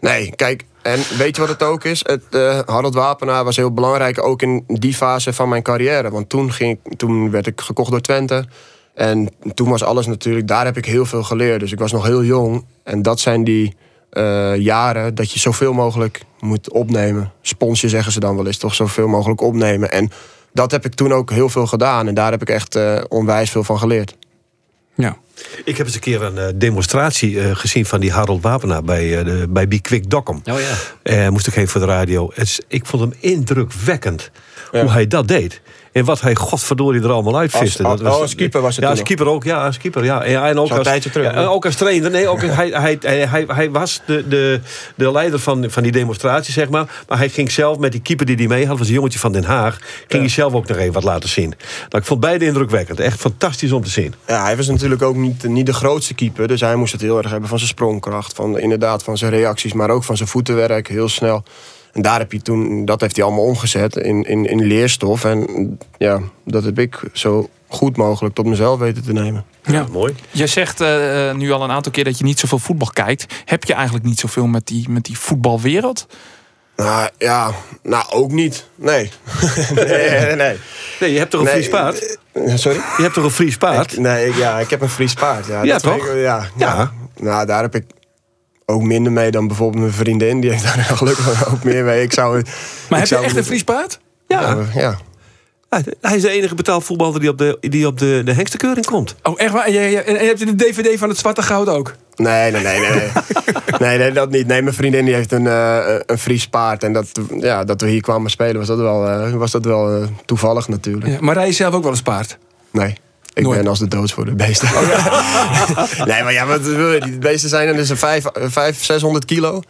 Nee, kijk, en weet je wat het ook is? Het, eh Harold Wapenaar was heel belangrijk ook in die fase van mijn carrière. Want toen, ging toen werd ik gekocht door Twente. En toen was alles natuurlijk, daar heb ik heel veel geleerd. Dus ik was nog heel jong. En dat zijn die eh, jaren dat je zoveel mogelijk moet opnemen. Sponsje zeggen ze dan wel eens, toch zoveel mogelijk opnemen. En dat heb ik toen ook heel veel gedaan. En daar heb ik echt eh, onwijs veel van geleerd. Ja. Ik heb eens een keer een eh, demonstratie eh, gezien van die Harold Wapenaar bij, de, bij Be Quick Dokkum. Oh ja. Moest ik heen voor de radio. Het is- ik vond hem indrukwekkend hoe hij dat deed. En wat hij godverdorie er allemaal uitviste. Als- Dat oh, als keeper was het Ja, als keeper ook. Ja, als keeper. Ja. En ook, als, terug, ja, ook als trainer. Nee, ook, hij, hij, hij, hij, was de, de, de leider van, van die demonstratie, zeg maar. Maar hij ging zelf met die keeper die hij mee had, was een jongetje van Den Haag. Ging hij zelf ook nog even wat laten zien. Nou, ik vond beide indrukwekkend. Echt fantastisch om te zien. Ja, hij was natuurlijk ook niet, niet de grootste keeper. Dus hij moest het heel erg hebben van zijn sprongkracht. Van, inderdaad, van zijn reacties, maar ook van zijn voetenwerk. Heel snel. En daar heb je toen, dat heeft hij allemaal omgezet in, in, in leerstof. En ja, dat heb ik zo goed mogelijk tot mezelf weten te nemen. Ja. Mooi. Je zegt eh, eh, nu al een aantal keer dat je niet zoveel voetbal kijkt. Heb je eigenlijk niet zoveel met die, met die voetbalwereld? Nou ja, nou ook niet. Nee. nee, nee. Nee, je hebt toch een Nee, Fries paard? eh, Sorry? Je hebt toch een Fries paard? Ik- nee, ik- ja, ik heb een Fries paard. Ja, Ja, dat toch? ik Ja. ja. Nou, daar heb ik ook minder mee dan bijvoorbeeld mijn vriendin. Die heeft daar gelukkig ook meer mee. Ik zou, Maar ik heb je echt een Fries paard? Ja. Ja, ja. Ja, Hij is de enige betaalvoetballer die op de, die op de, de hengstenkeuring komt. Oh, echt waar? En je, je- en je hebt in de DVD van het Zwarte Goud ook? Nee, nee, nee, nee. Nee, dat niet. Nee, mijn vriendin die heeft een, eh, een Fries paard. En dat, ja, dat we hier kwamen spelen was dat wel, eh, was dat wel eh, toevallig natuurlijk. Ja, maar rij je zelf ook wel eens paard? Nee. Ik Nooit. ben als de dood voor de beesten. nee, maar ja, wat wil je? Die beesten zijn er dus een 500, 600 kilo.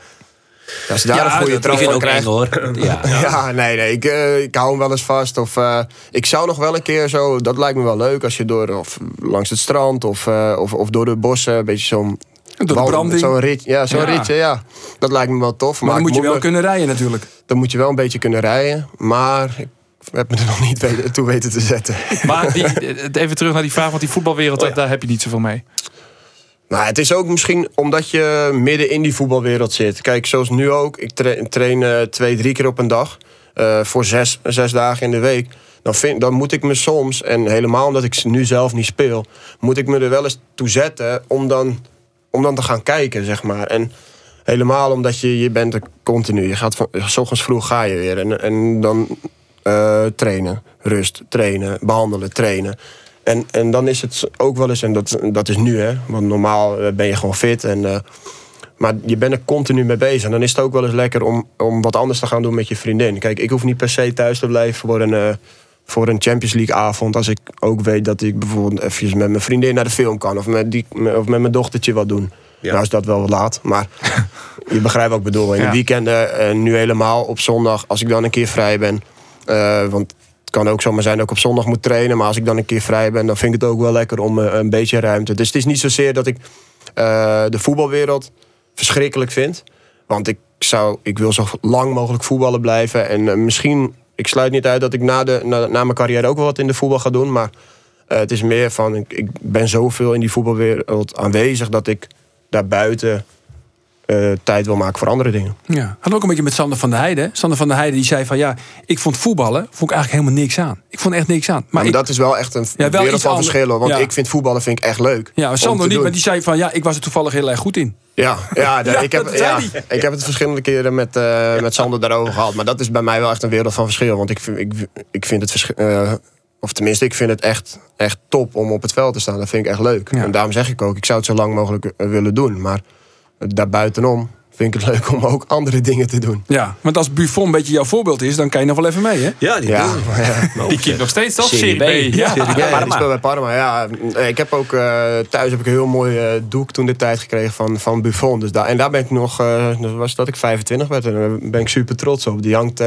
Als je daar Ja, een goede trap van krijgt. hoor. Ja. Ja, nee, nee. Ik, eh, ik hou hem wel eens vast. Of eh, ik zou nog wel een keer zo. Dat lijkt me wel leuk als je door of langs het strand of, eh, of, of door de bossen een beetje zo'n. Door de branding? Zo'n rit, ja, zo'n Ja. ritje, ja. Dat lijkt me wel tof. Maar dan moet je wel kunnen rijden natuurlijk. Dan moet je wel een beetje kunnen rijden. Maar ik heb me er nog niet weten- toe weten te zetten. Maar die, even terug naar die vraag, want die voetbalwereld, daar- daar heb je niet zoveel mee. Nou, het is ook misschien omdat je midden in die voetbalwereld zit. Kijk, zoals nu ook. Ik tra- train eh, twee, drie keer op een dag. eh, voor zes, zes dagen in de week. Dan, vind, dan moet ik me soms, en helemaal omdat ik nu zelf niet speel... moet ik me er wel eens toe zetten om dan, om dan te gaan kijken, zeg maar. En helemaal omdat je, je bent er continu. Je gaat van, s ochtends vroeg ga je weer. En, en dan eh, trainen, rust, trainen, behandelen, trainen. En, en dan is het ook wel eens, en dat, dat is nu hè, want normaal eh, ben je gewoon fit. En, eh, maar je bent er continu mee bezig. En dan is het ook wel eens lekker om, om wat anders te gaan doen met je vriendin. Kijk, ik hoef niet per se thuis te blijven voor een, voor een Champions League avond. Als ik ook weet dat ik bijvoorbeeld even met mijn vriendin naar de film kan. Of met, die, of met mijn dochtertje wat doen. Nou is dat wel wat laat. Maar je begrijpt wat ik bedoel. In Ja. de weekenden, en nu helemaal op zondag, als ik dan een keer vrij ben. Eh, want het kan ook zomaar zijn dat ik op zondag moet trainen. Maar als ik dan een keer vrij ben, dan vind ik het ook wel lekker om eh, een beetje ruimte. Dus het is niet zozeer dat ik eh, de voetbalwereld verschrikkelijk vind. Want ik, zou, ik wil zo lang mogelijk voetballen blijven. En misschien, ik sluit niet uit dat ik na, de, na, mijn carrière ook wel wat in de voetbal ga doen. Maar het is meer van, ik, ik ben zoveel in die voetbalwereld aanwezig... dat ik daarbuiten eh tijd wil maken voor andere dingen. Ja. Had ook een beetje met Sander van der Heijden. Sander van der Heijden die zei van ja, ik vond voetballen vond ik eigenlijk helemaal niks aan. Ik vond echt niks aan. Maar, Maar, ik, dat is wel echt een Ja, wel wereld van verschillen. Want ja. ik vind voetballen vind ik echt leuk. ja, om Sander niet, doen. maar die zei van ja, ik was er toevallig heel erg goed in. Ja, ja, de- ik, heb, ja ik heb het verschillende keren met, eh, met Sander daarover gehad. Maar dat is bij mij wel echt een wereld van verschil. Want ik, vind- ik, ik vind het verschil. eh, of tenminste, ik vind het echt, echt top om op het veld te staan. Dat vind ik echt leuk. En daarom zeg ik ook, ik zou het zo lang mogelijk willen doen. Maar daarbuitenom vind ik het leuk om ook andere dingen te doen. Ja, want als Buffon een beetje jouw voorbeeld is, dan kan je nog wel even mee hè? Ja, die Ja, Die kind nog steeds toch? Serie B. Ja. Ja, ja, Parma. die speelt bij Parma. Ja, Eh, ik heb ook eh, thuis heb ik een heel mooi eh, doek toen de tijd gekregen van, van Buffon. Dus daar, en daar ben ik nog, eh, dat was dat ik 25 werd. En daar ben ik super trots op. Die hangt,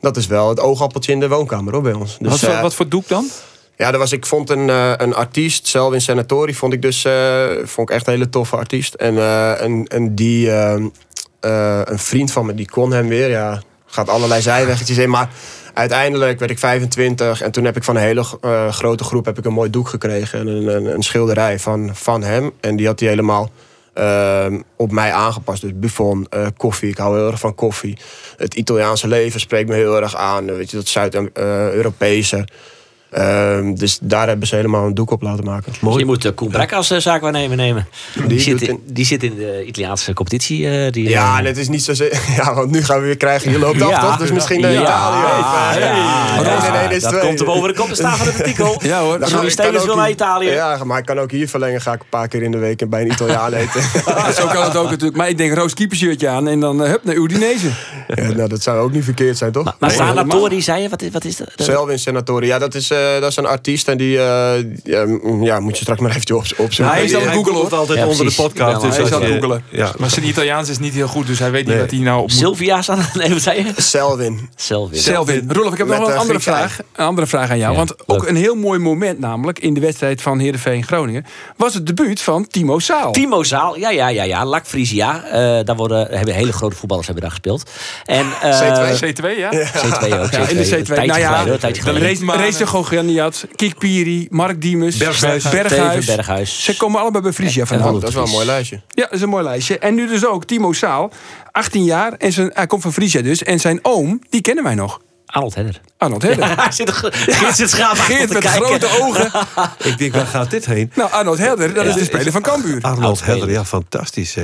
dat is wel het oogappeltje in de woonkamer hoor, bij ons. Dus, Wat, wat voor doek dan? Ja, dat was, ik vond een, eh, een artiest, zelf in Senatori, vond ik dus eh, vond ik echt een hele toffe artiest. En, eh, en, en die, eh, eh, een vriend van me, die kon hem weer. Ja, gaat allerlei zijweggetjes in. Maar uiteindelijk werd ik 25 en toen heb ik van een hele grote groep heb ik een mooi doek gekregen. Een, een, schilderij van, van hem. En die had hij helemaal eh, op mij aangepast. Dus Buffon, koffie. Ik hou heel erg van koffie. Het Italiaanse leven spreekt me heel erg aan. Weet je, dat Zuid-Europese. Ehm, dus daar hebben ze helemaal een doek op laten maken. Dus je moet uh, Koen Brek als uh, zaakwaarnemer nemen. Die, Die zit in, die zit in de Italiaanse competitie. eh, die, Ja, eh, en het is niet zo... Ja, want nu gaan we weer krijgen, je loopt af Ja. toch? Dus misschien naar Ja. Italië. Ja, Nee, nee, nee, is Dat twee. komt er boven de kop te staan van het artikel. Ja hoor. Ga- ik Stevens wil naar Italië. Ja, maar ik kan ook hier verlengen. Ga ik een paar keer in de week bij een Italiaan eten. Ja, zo kan het ook natuurlijk. Maar ik denk roos keepershirtje aan en dan eh, hup naar Udinese. Ja, nou, dat zou ook niet verkeerd zijn, toch? Maar Sanatori, zei je? Wat is, wat is dat? Selvin Senatori, ja, dat is, eh, dat is een artiest en die, eh, ja, mm, ja, moet je straks maar even op, opzoeken. Hij is aan het googelen, altijd Ja, onder de podcast. Dus hij is aan het googelen. Ja. Maar zijn Italiaans is niet heel goed, dus hij weet niet wat hij nou op moet. Sylvia staan. Nee, wat zei je? Selvin. Selvin. Selvin. Rolf, ik heb Met, nog wel een eh, andere vraag, een andere vraag aan jou. Ja, Want leuk. ook een heel mooi moment namelijk in de wedstrijd van Heerenveen Groningen... was het debuut van Timo Saal. Timo Zaal, ja, ja, ja, ja. Lac Frisia. eh daar worden, hebben hele grote voetballers hebben daar gespeeld. En, eh, C2? C2, ja? C2 ook. Ja, in de Een C2. tijdje Nou ja, geleden, een tijdje de. Race, Race Gogeniat, Kik Piri, Mark Diemers, Berghuis. Berghuis. Steven Berghuis. Ze komen allemaal bij Frisia vandaan. Ronald. Dat is wel een mooi lijstje. Ja, dat is een mooi lijstje. En nu dus ook Timo Saal, 18 jaar. En zijn, hij komt van Frisia dus. En zijn oom, die kennen wij nog. Arnold Hedder. Arnold Herder. Hij zit, Geert zit schaam Geert met kijken. grote ogen. Ik denk, waar gaat dit heen? Nou, Arnold Herder, dat is de speler van Cambuur. Arnold. Hedder, ja, fantastisch.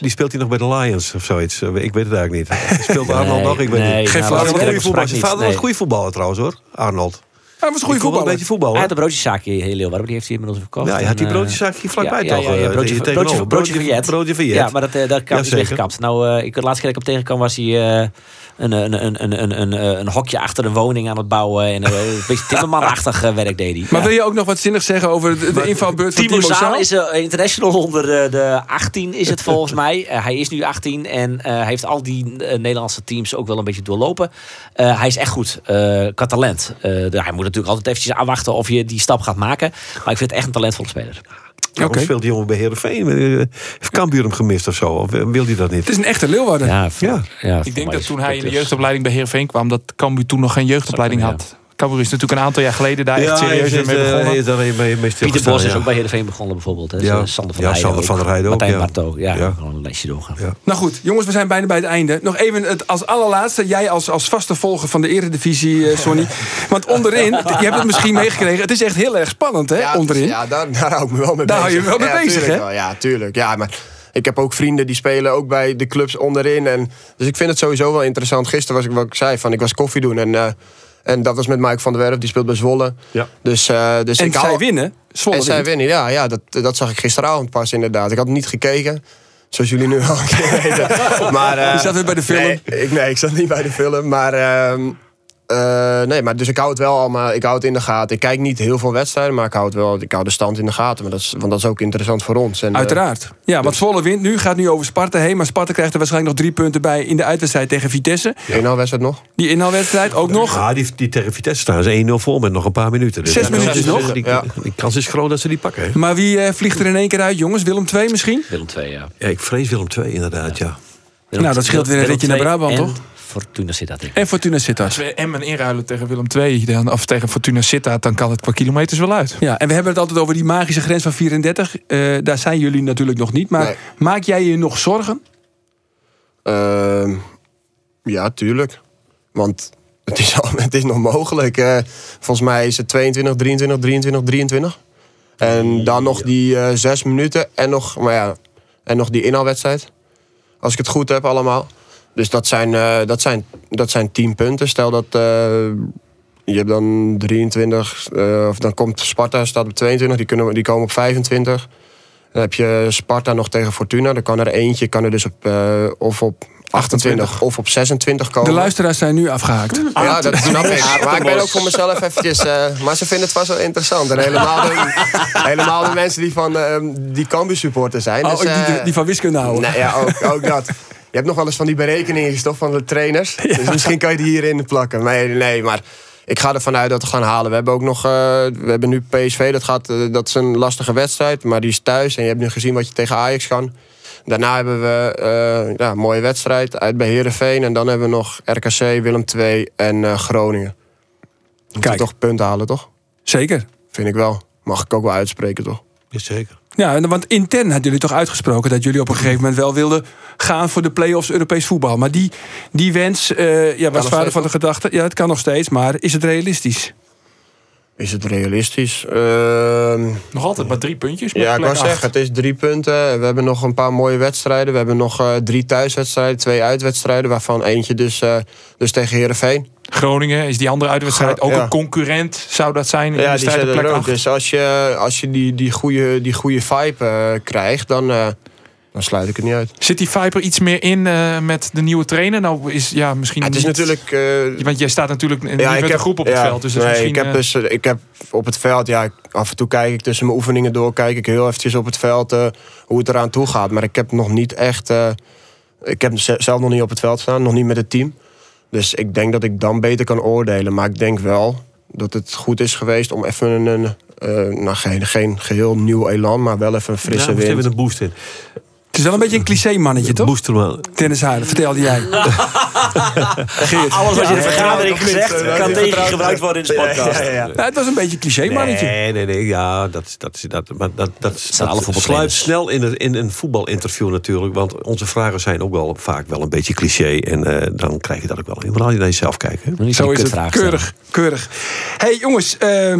Die speelt hij nog bij de Lions of zoiets? Ik weet het eigenlijk niet. Speelt Arnold Nee, nog? Ik weet nee, niet. Geen nou, Hij was dat een is goede voetballer. niet. Zijn vader was een goede voetballer trouwens hoor, Arnold. Hij was een goede wel een beetje voetballen. Hij had een broodjeszaakje heel Leeuwarden, maar die heeft hij inmiddels verkocht. Ja, je had die eh, broodjeszaak hier vlakbij toch? Ja, ja, eh, broodje, tegenover. broodje, broodje van Jet. Broodje van Jet. Ja, maar dat, eh, dat kan, zeker. weggekapt. Nou, eh, ik, de laatste keer dat ik hem tegenkwam was hij... een, een, een, een, een, een, eh, een hokje achter een woning aan het bouwen. En eh, een beetje timmermanachtig eh, werk deed hij. Maar Ja. wil je ook nog wat zinnigs zeggen over de, de invalbeurt van Timo Timo Zaal Saal? is eh, international onder de, de 18 is het volgens mij. Hij is nu 18 en hij heeft al die Nederlandse teams ook wel een beetje doorlopen. Hij is echt goed uh, qua talent. Hij moet natuurlijk altijd eventjes aanwachten of je die stap gaat maken. Maar ik vind het echt een talentvolle speler. Waarom Oké. speelt die jongen bij Heerenveen? Eh, Heeft Cambuur hem gemist of zo? Of eh, wil hij dat niet? Het is een echte Leeuwarden. Ja, Ja. ja, Ik denk dat toen hij in de jeugdopleiding bij Heerenveen kwam... dat Cambuur toen nog geen jeugdopleiding had. Cambuur is natuurlijk een aantal jaar geleden daar echt serieus mee eh, begonnen. daar mee, mee Pieter Bos is ook bij Heerenveen begonnen bijvoorbeeld. Hè. Ja. Sander van Ja, der Heijden Sander van der Heijden ook, Martijn ja. Barto. Ja, Ja. gewoon een lesje doorgaan. Ja. Nou goed, jongens, we zijn bijna bij het einde. Nog even het, als allerlaatste, jij als, als vaste volger van de Eredivisie, eh, Sonny. Want onderin, je hebt het misschien meegekregen, het is echt heel erg spannend, hè, Ja, onderin. Ja, daar, daar hou ik me wel mee Daar bezig. hou je wel mee ja, bezig, hè? Ja, tuurlijk. Ja, maar ik heb ook vrienden die spelen ook bij de clubs onderin. En, dus ik vind het sowieso wel interessant. Gisteren was ik wat ik zei, van ik was koffie doen. En, eh, en dat was met Mike van der Werf, die speelt bij Zwolle. Ja. Dus, eh, dus en ik zij hou, winnen. Zwolle En zij winnen, ja. ja dat, dat zag ik gisteravond pas inderdaad. Ik had niet gekeken. Zoals jullie nu al een keer weten. Maar, eh, Je zat weer bij de film. Nee, ik, nee, ik zat niet bij de film. Maar, ehm, eh, nee, maar dus ik hou het wel allemaal. Ik hou het in de gaten. Ik kijk niet heel veel wedstrijden, maar ik hou, het wel, ik hou de stand in de gaten. Maar dat is, want dat is ook interessant voor ons. En, eh, Uiteraard. Ja, want Zwolle wint nu, gaat nu over Sparta heen. Maar Sparta krijgt er waarschijnlijk nog drie punten bij in de uitwedstrijd tegen Vitesse. één nou wedstrijd nog. Die inhaalwedstrijd ook nog. Ja, die, die tegen Vitesse staan ze 1-0 voor met nog een paar minuten. Dus Zes ja, minuutjes die- nog? Die, Ja. die kans is groot dat ze die pakken. hè. Maar wie eh, vliegt er in één keer uit, jongens? Willem II misschien? Willem II, ja. Ja, ik vrees Willem 2 inderdaad, ja. Nou, dat scheelt weer een ritje naar Brabant, en toch? Fortuna Sittard. ik. En Fortuna Sittard. Als we Emmen inruilen tegen Willem II, dan, of tegen Fortuna Sittard... dan kan het qua kilometers wel uit. Ja, en we hebben het altijd over die magische grens van 34. Eh, daar zijn jullie natuurlijk nog niet. Maar Nee. maak jij je nog zorgen? Ehm, ja, tuurlijk. Want het is, al, het is nog mogelijk. eh. volgens mij is het 22, 23, 23, 23. En dan nog die eh, zes minuten en nog, maar ja, en nog die inhaalwedstrijd. Als ik het goed heb allemaal. Dus dat zijn, eh, dat zijn, dat zijn 10 punten. Stel dat eh, je hebt dan 23, eh, of dan komt Sparta staat op 22, die, kunnen, die komen op 25. Dan heb je Sparta nog tegen Fortuna. Dan kan er eentje kan er dus op, eh, of op 28 of op 26 komen. De luisteraars zijn nu afgehaakt. Ja, dat snap ik. Maar ik ben ook voor mezelf eventjes... eh, maar ze vinden het vast wel interessant. En helemaal de, helemaal de mensen die van die Cambuur supporter zijn. Oh, Dus, die, eh, die van wiskunde houden. nee, ja, ook, ook dat. Je hebt nog wel eens van die berekeningen toch van de trainers. Dus misschien kan je die hierin plakken. Nee, nee, maar ik ga ervan uit dat we gaan halen. We hebben ook nog, eh, we hebben nu PSV, dat, gaat, eh, dat is een lastige wedstrijd. Maar die is thuis en je hebt nu gezien wat je tegen Ajax kan. Daarna hebben we eh, ja, een mooie wedstrijd uit bij Heerenveen. En dan hebben we nog RKC, Willem II en Groningen. Kijk. toch punten halen, toch? Zeker. Vind ik wel. Mag ik ook wel uitspreken, toch? Jazeker. Ja, want intern hadden jullie toch uitgesproken dat jullie op een gegeven moment wel wilden gaan voor de play-offs Europees voetbal. Maar die, die wens eh, ja, was vader van de gedachte. Ja, het kan nog steeds, maar is het realistisch? is het realistisch? Ehm, Nog altijd maar drie puntjes. ja, ik wou zeggen, het is drie punten. We hebben nog een paar mooie wedstrijden. We hebben nog eh, drie thuiswedstrijden, twee uitwedstrijden... waarvan eentje dus, eh, dus tegen Heerenveen. Groningen is die andere uitwedstrijd ook Ja. een concurrent, zou dat zijn in Ja, de die er ook. 8? Dus als je, als je die, die, goede, die goede vibe eh, krijgt, dan, eh, dan sluit ik het niet uit. Zit die Viper iets meer in eh, met de nieuwe trainer? Nou is ja misschien Ja, het is niet- natuurlijk... Want jij staat natuurlijk niet Ja, een groep op het veld. Dus nee, misschien, ik heb, dus, ik heb op het veld, ja, ik- af en toe kijk ik tussen mijn oefeningen door, kijk ik heel eventjes op het veld hoe het eraan toe gaat. Maar ik heb nog niet echt, ik heb ze- zelf nog niet op het veld staan, nog niet met het team. Dus ik denk dat ik dan beter kan oordelen. Maar ik denk wel dat het goed is geweest om even een, eh, nou, geen, geen geheel nieuw elan, maar wel even een Ja, frisse moest wind. even een boost in. Het is wel een beetje een cliché mannetje, toch? Boosterman. Dennis Huilen, vertelde jij. Geert. Alles wat je in de vergadering gezegd, eh, kan tegen je gebruikt worden in de podcast. Ja, ja, ja. Nou, het was een beetje een cliché mannetje. Nee, nee, nee. Ja, dat, dat, dat, maar dat, dat, sluit snel in, het, in een voetbalinterview natuurlijk. Want onze vragen zijn ook wel vaak wel een beetje cliché. En eh, dan krijg je dat ook wel. Je moet altijd naar jezelf kijken. Zo is het. Keurig, keurig. hey, jongens, uh.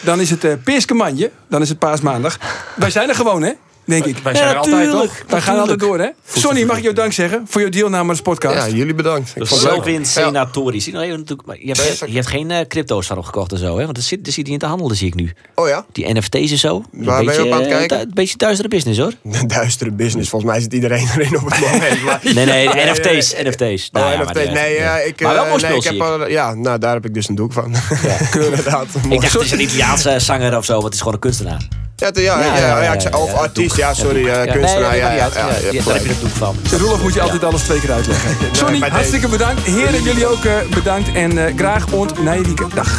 Dan is het uh, Peerskemanje. Dan is het paasmaandag. Wij zijn er gewoon, hè? Denk ik. wij zijn er altijd toch? Wij gaan altijd door, hè? Sonny, mag ik jou dank zeggen voor jouw deelname aan de podcast? Ja, jullie bedankt. Ik vond het leuk. Zelfin senatorisch. Zie even natuurlijk- maar Je hebt, Bezig. je hebt geen eh, crypto's van opgekocht en zo, hè? Want dat zit, niet in te handelen, zie ik nu. Oh ja? Die NFT's en zo. Waar ben je op aan het eh, kijken? Een beetje duistere business, hoor. Duistere business. Volgens mij zit iedereen erin op het moment. Maar, Nee, nee, Nee, NFT's. NFT's. Oh, Nou ja, nee, ja, ik, Maar wel eh, mooi nee, spul, ik heb zie ik. al, ja, nou, daar heb ik dus een doek van. Inderdaad. Ik dacht, het is een Italiaanse zanger of zo, want het is gewoon een kunstenaar. Ja, ja, ja, ja, ja, ik zei- of artiest, ja, sorry, eh, kunstenaar. Ja, ja, ja, Daar heb je doek van. Rolf moet je altijd alles twee keer uitleggen. Sonny, hartstikke bedankt. Heren, jullie ook eh, bedankt. En eh, graag ont Nijwieken. Dag.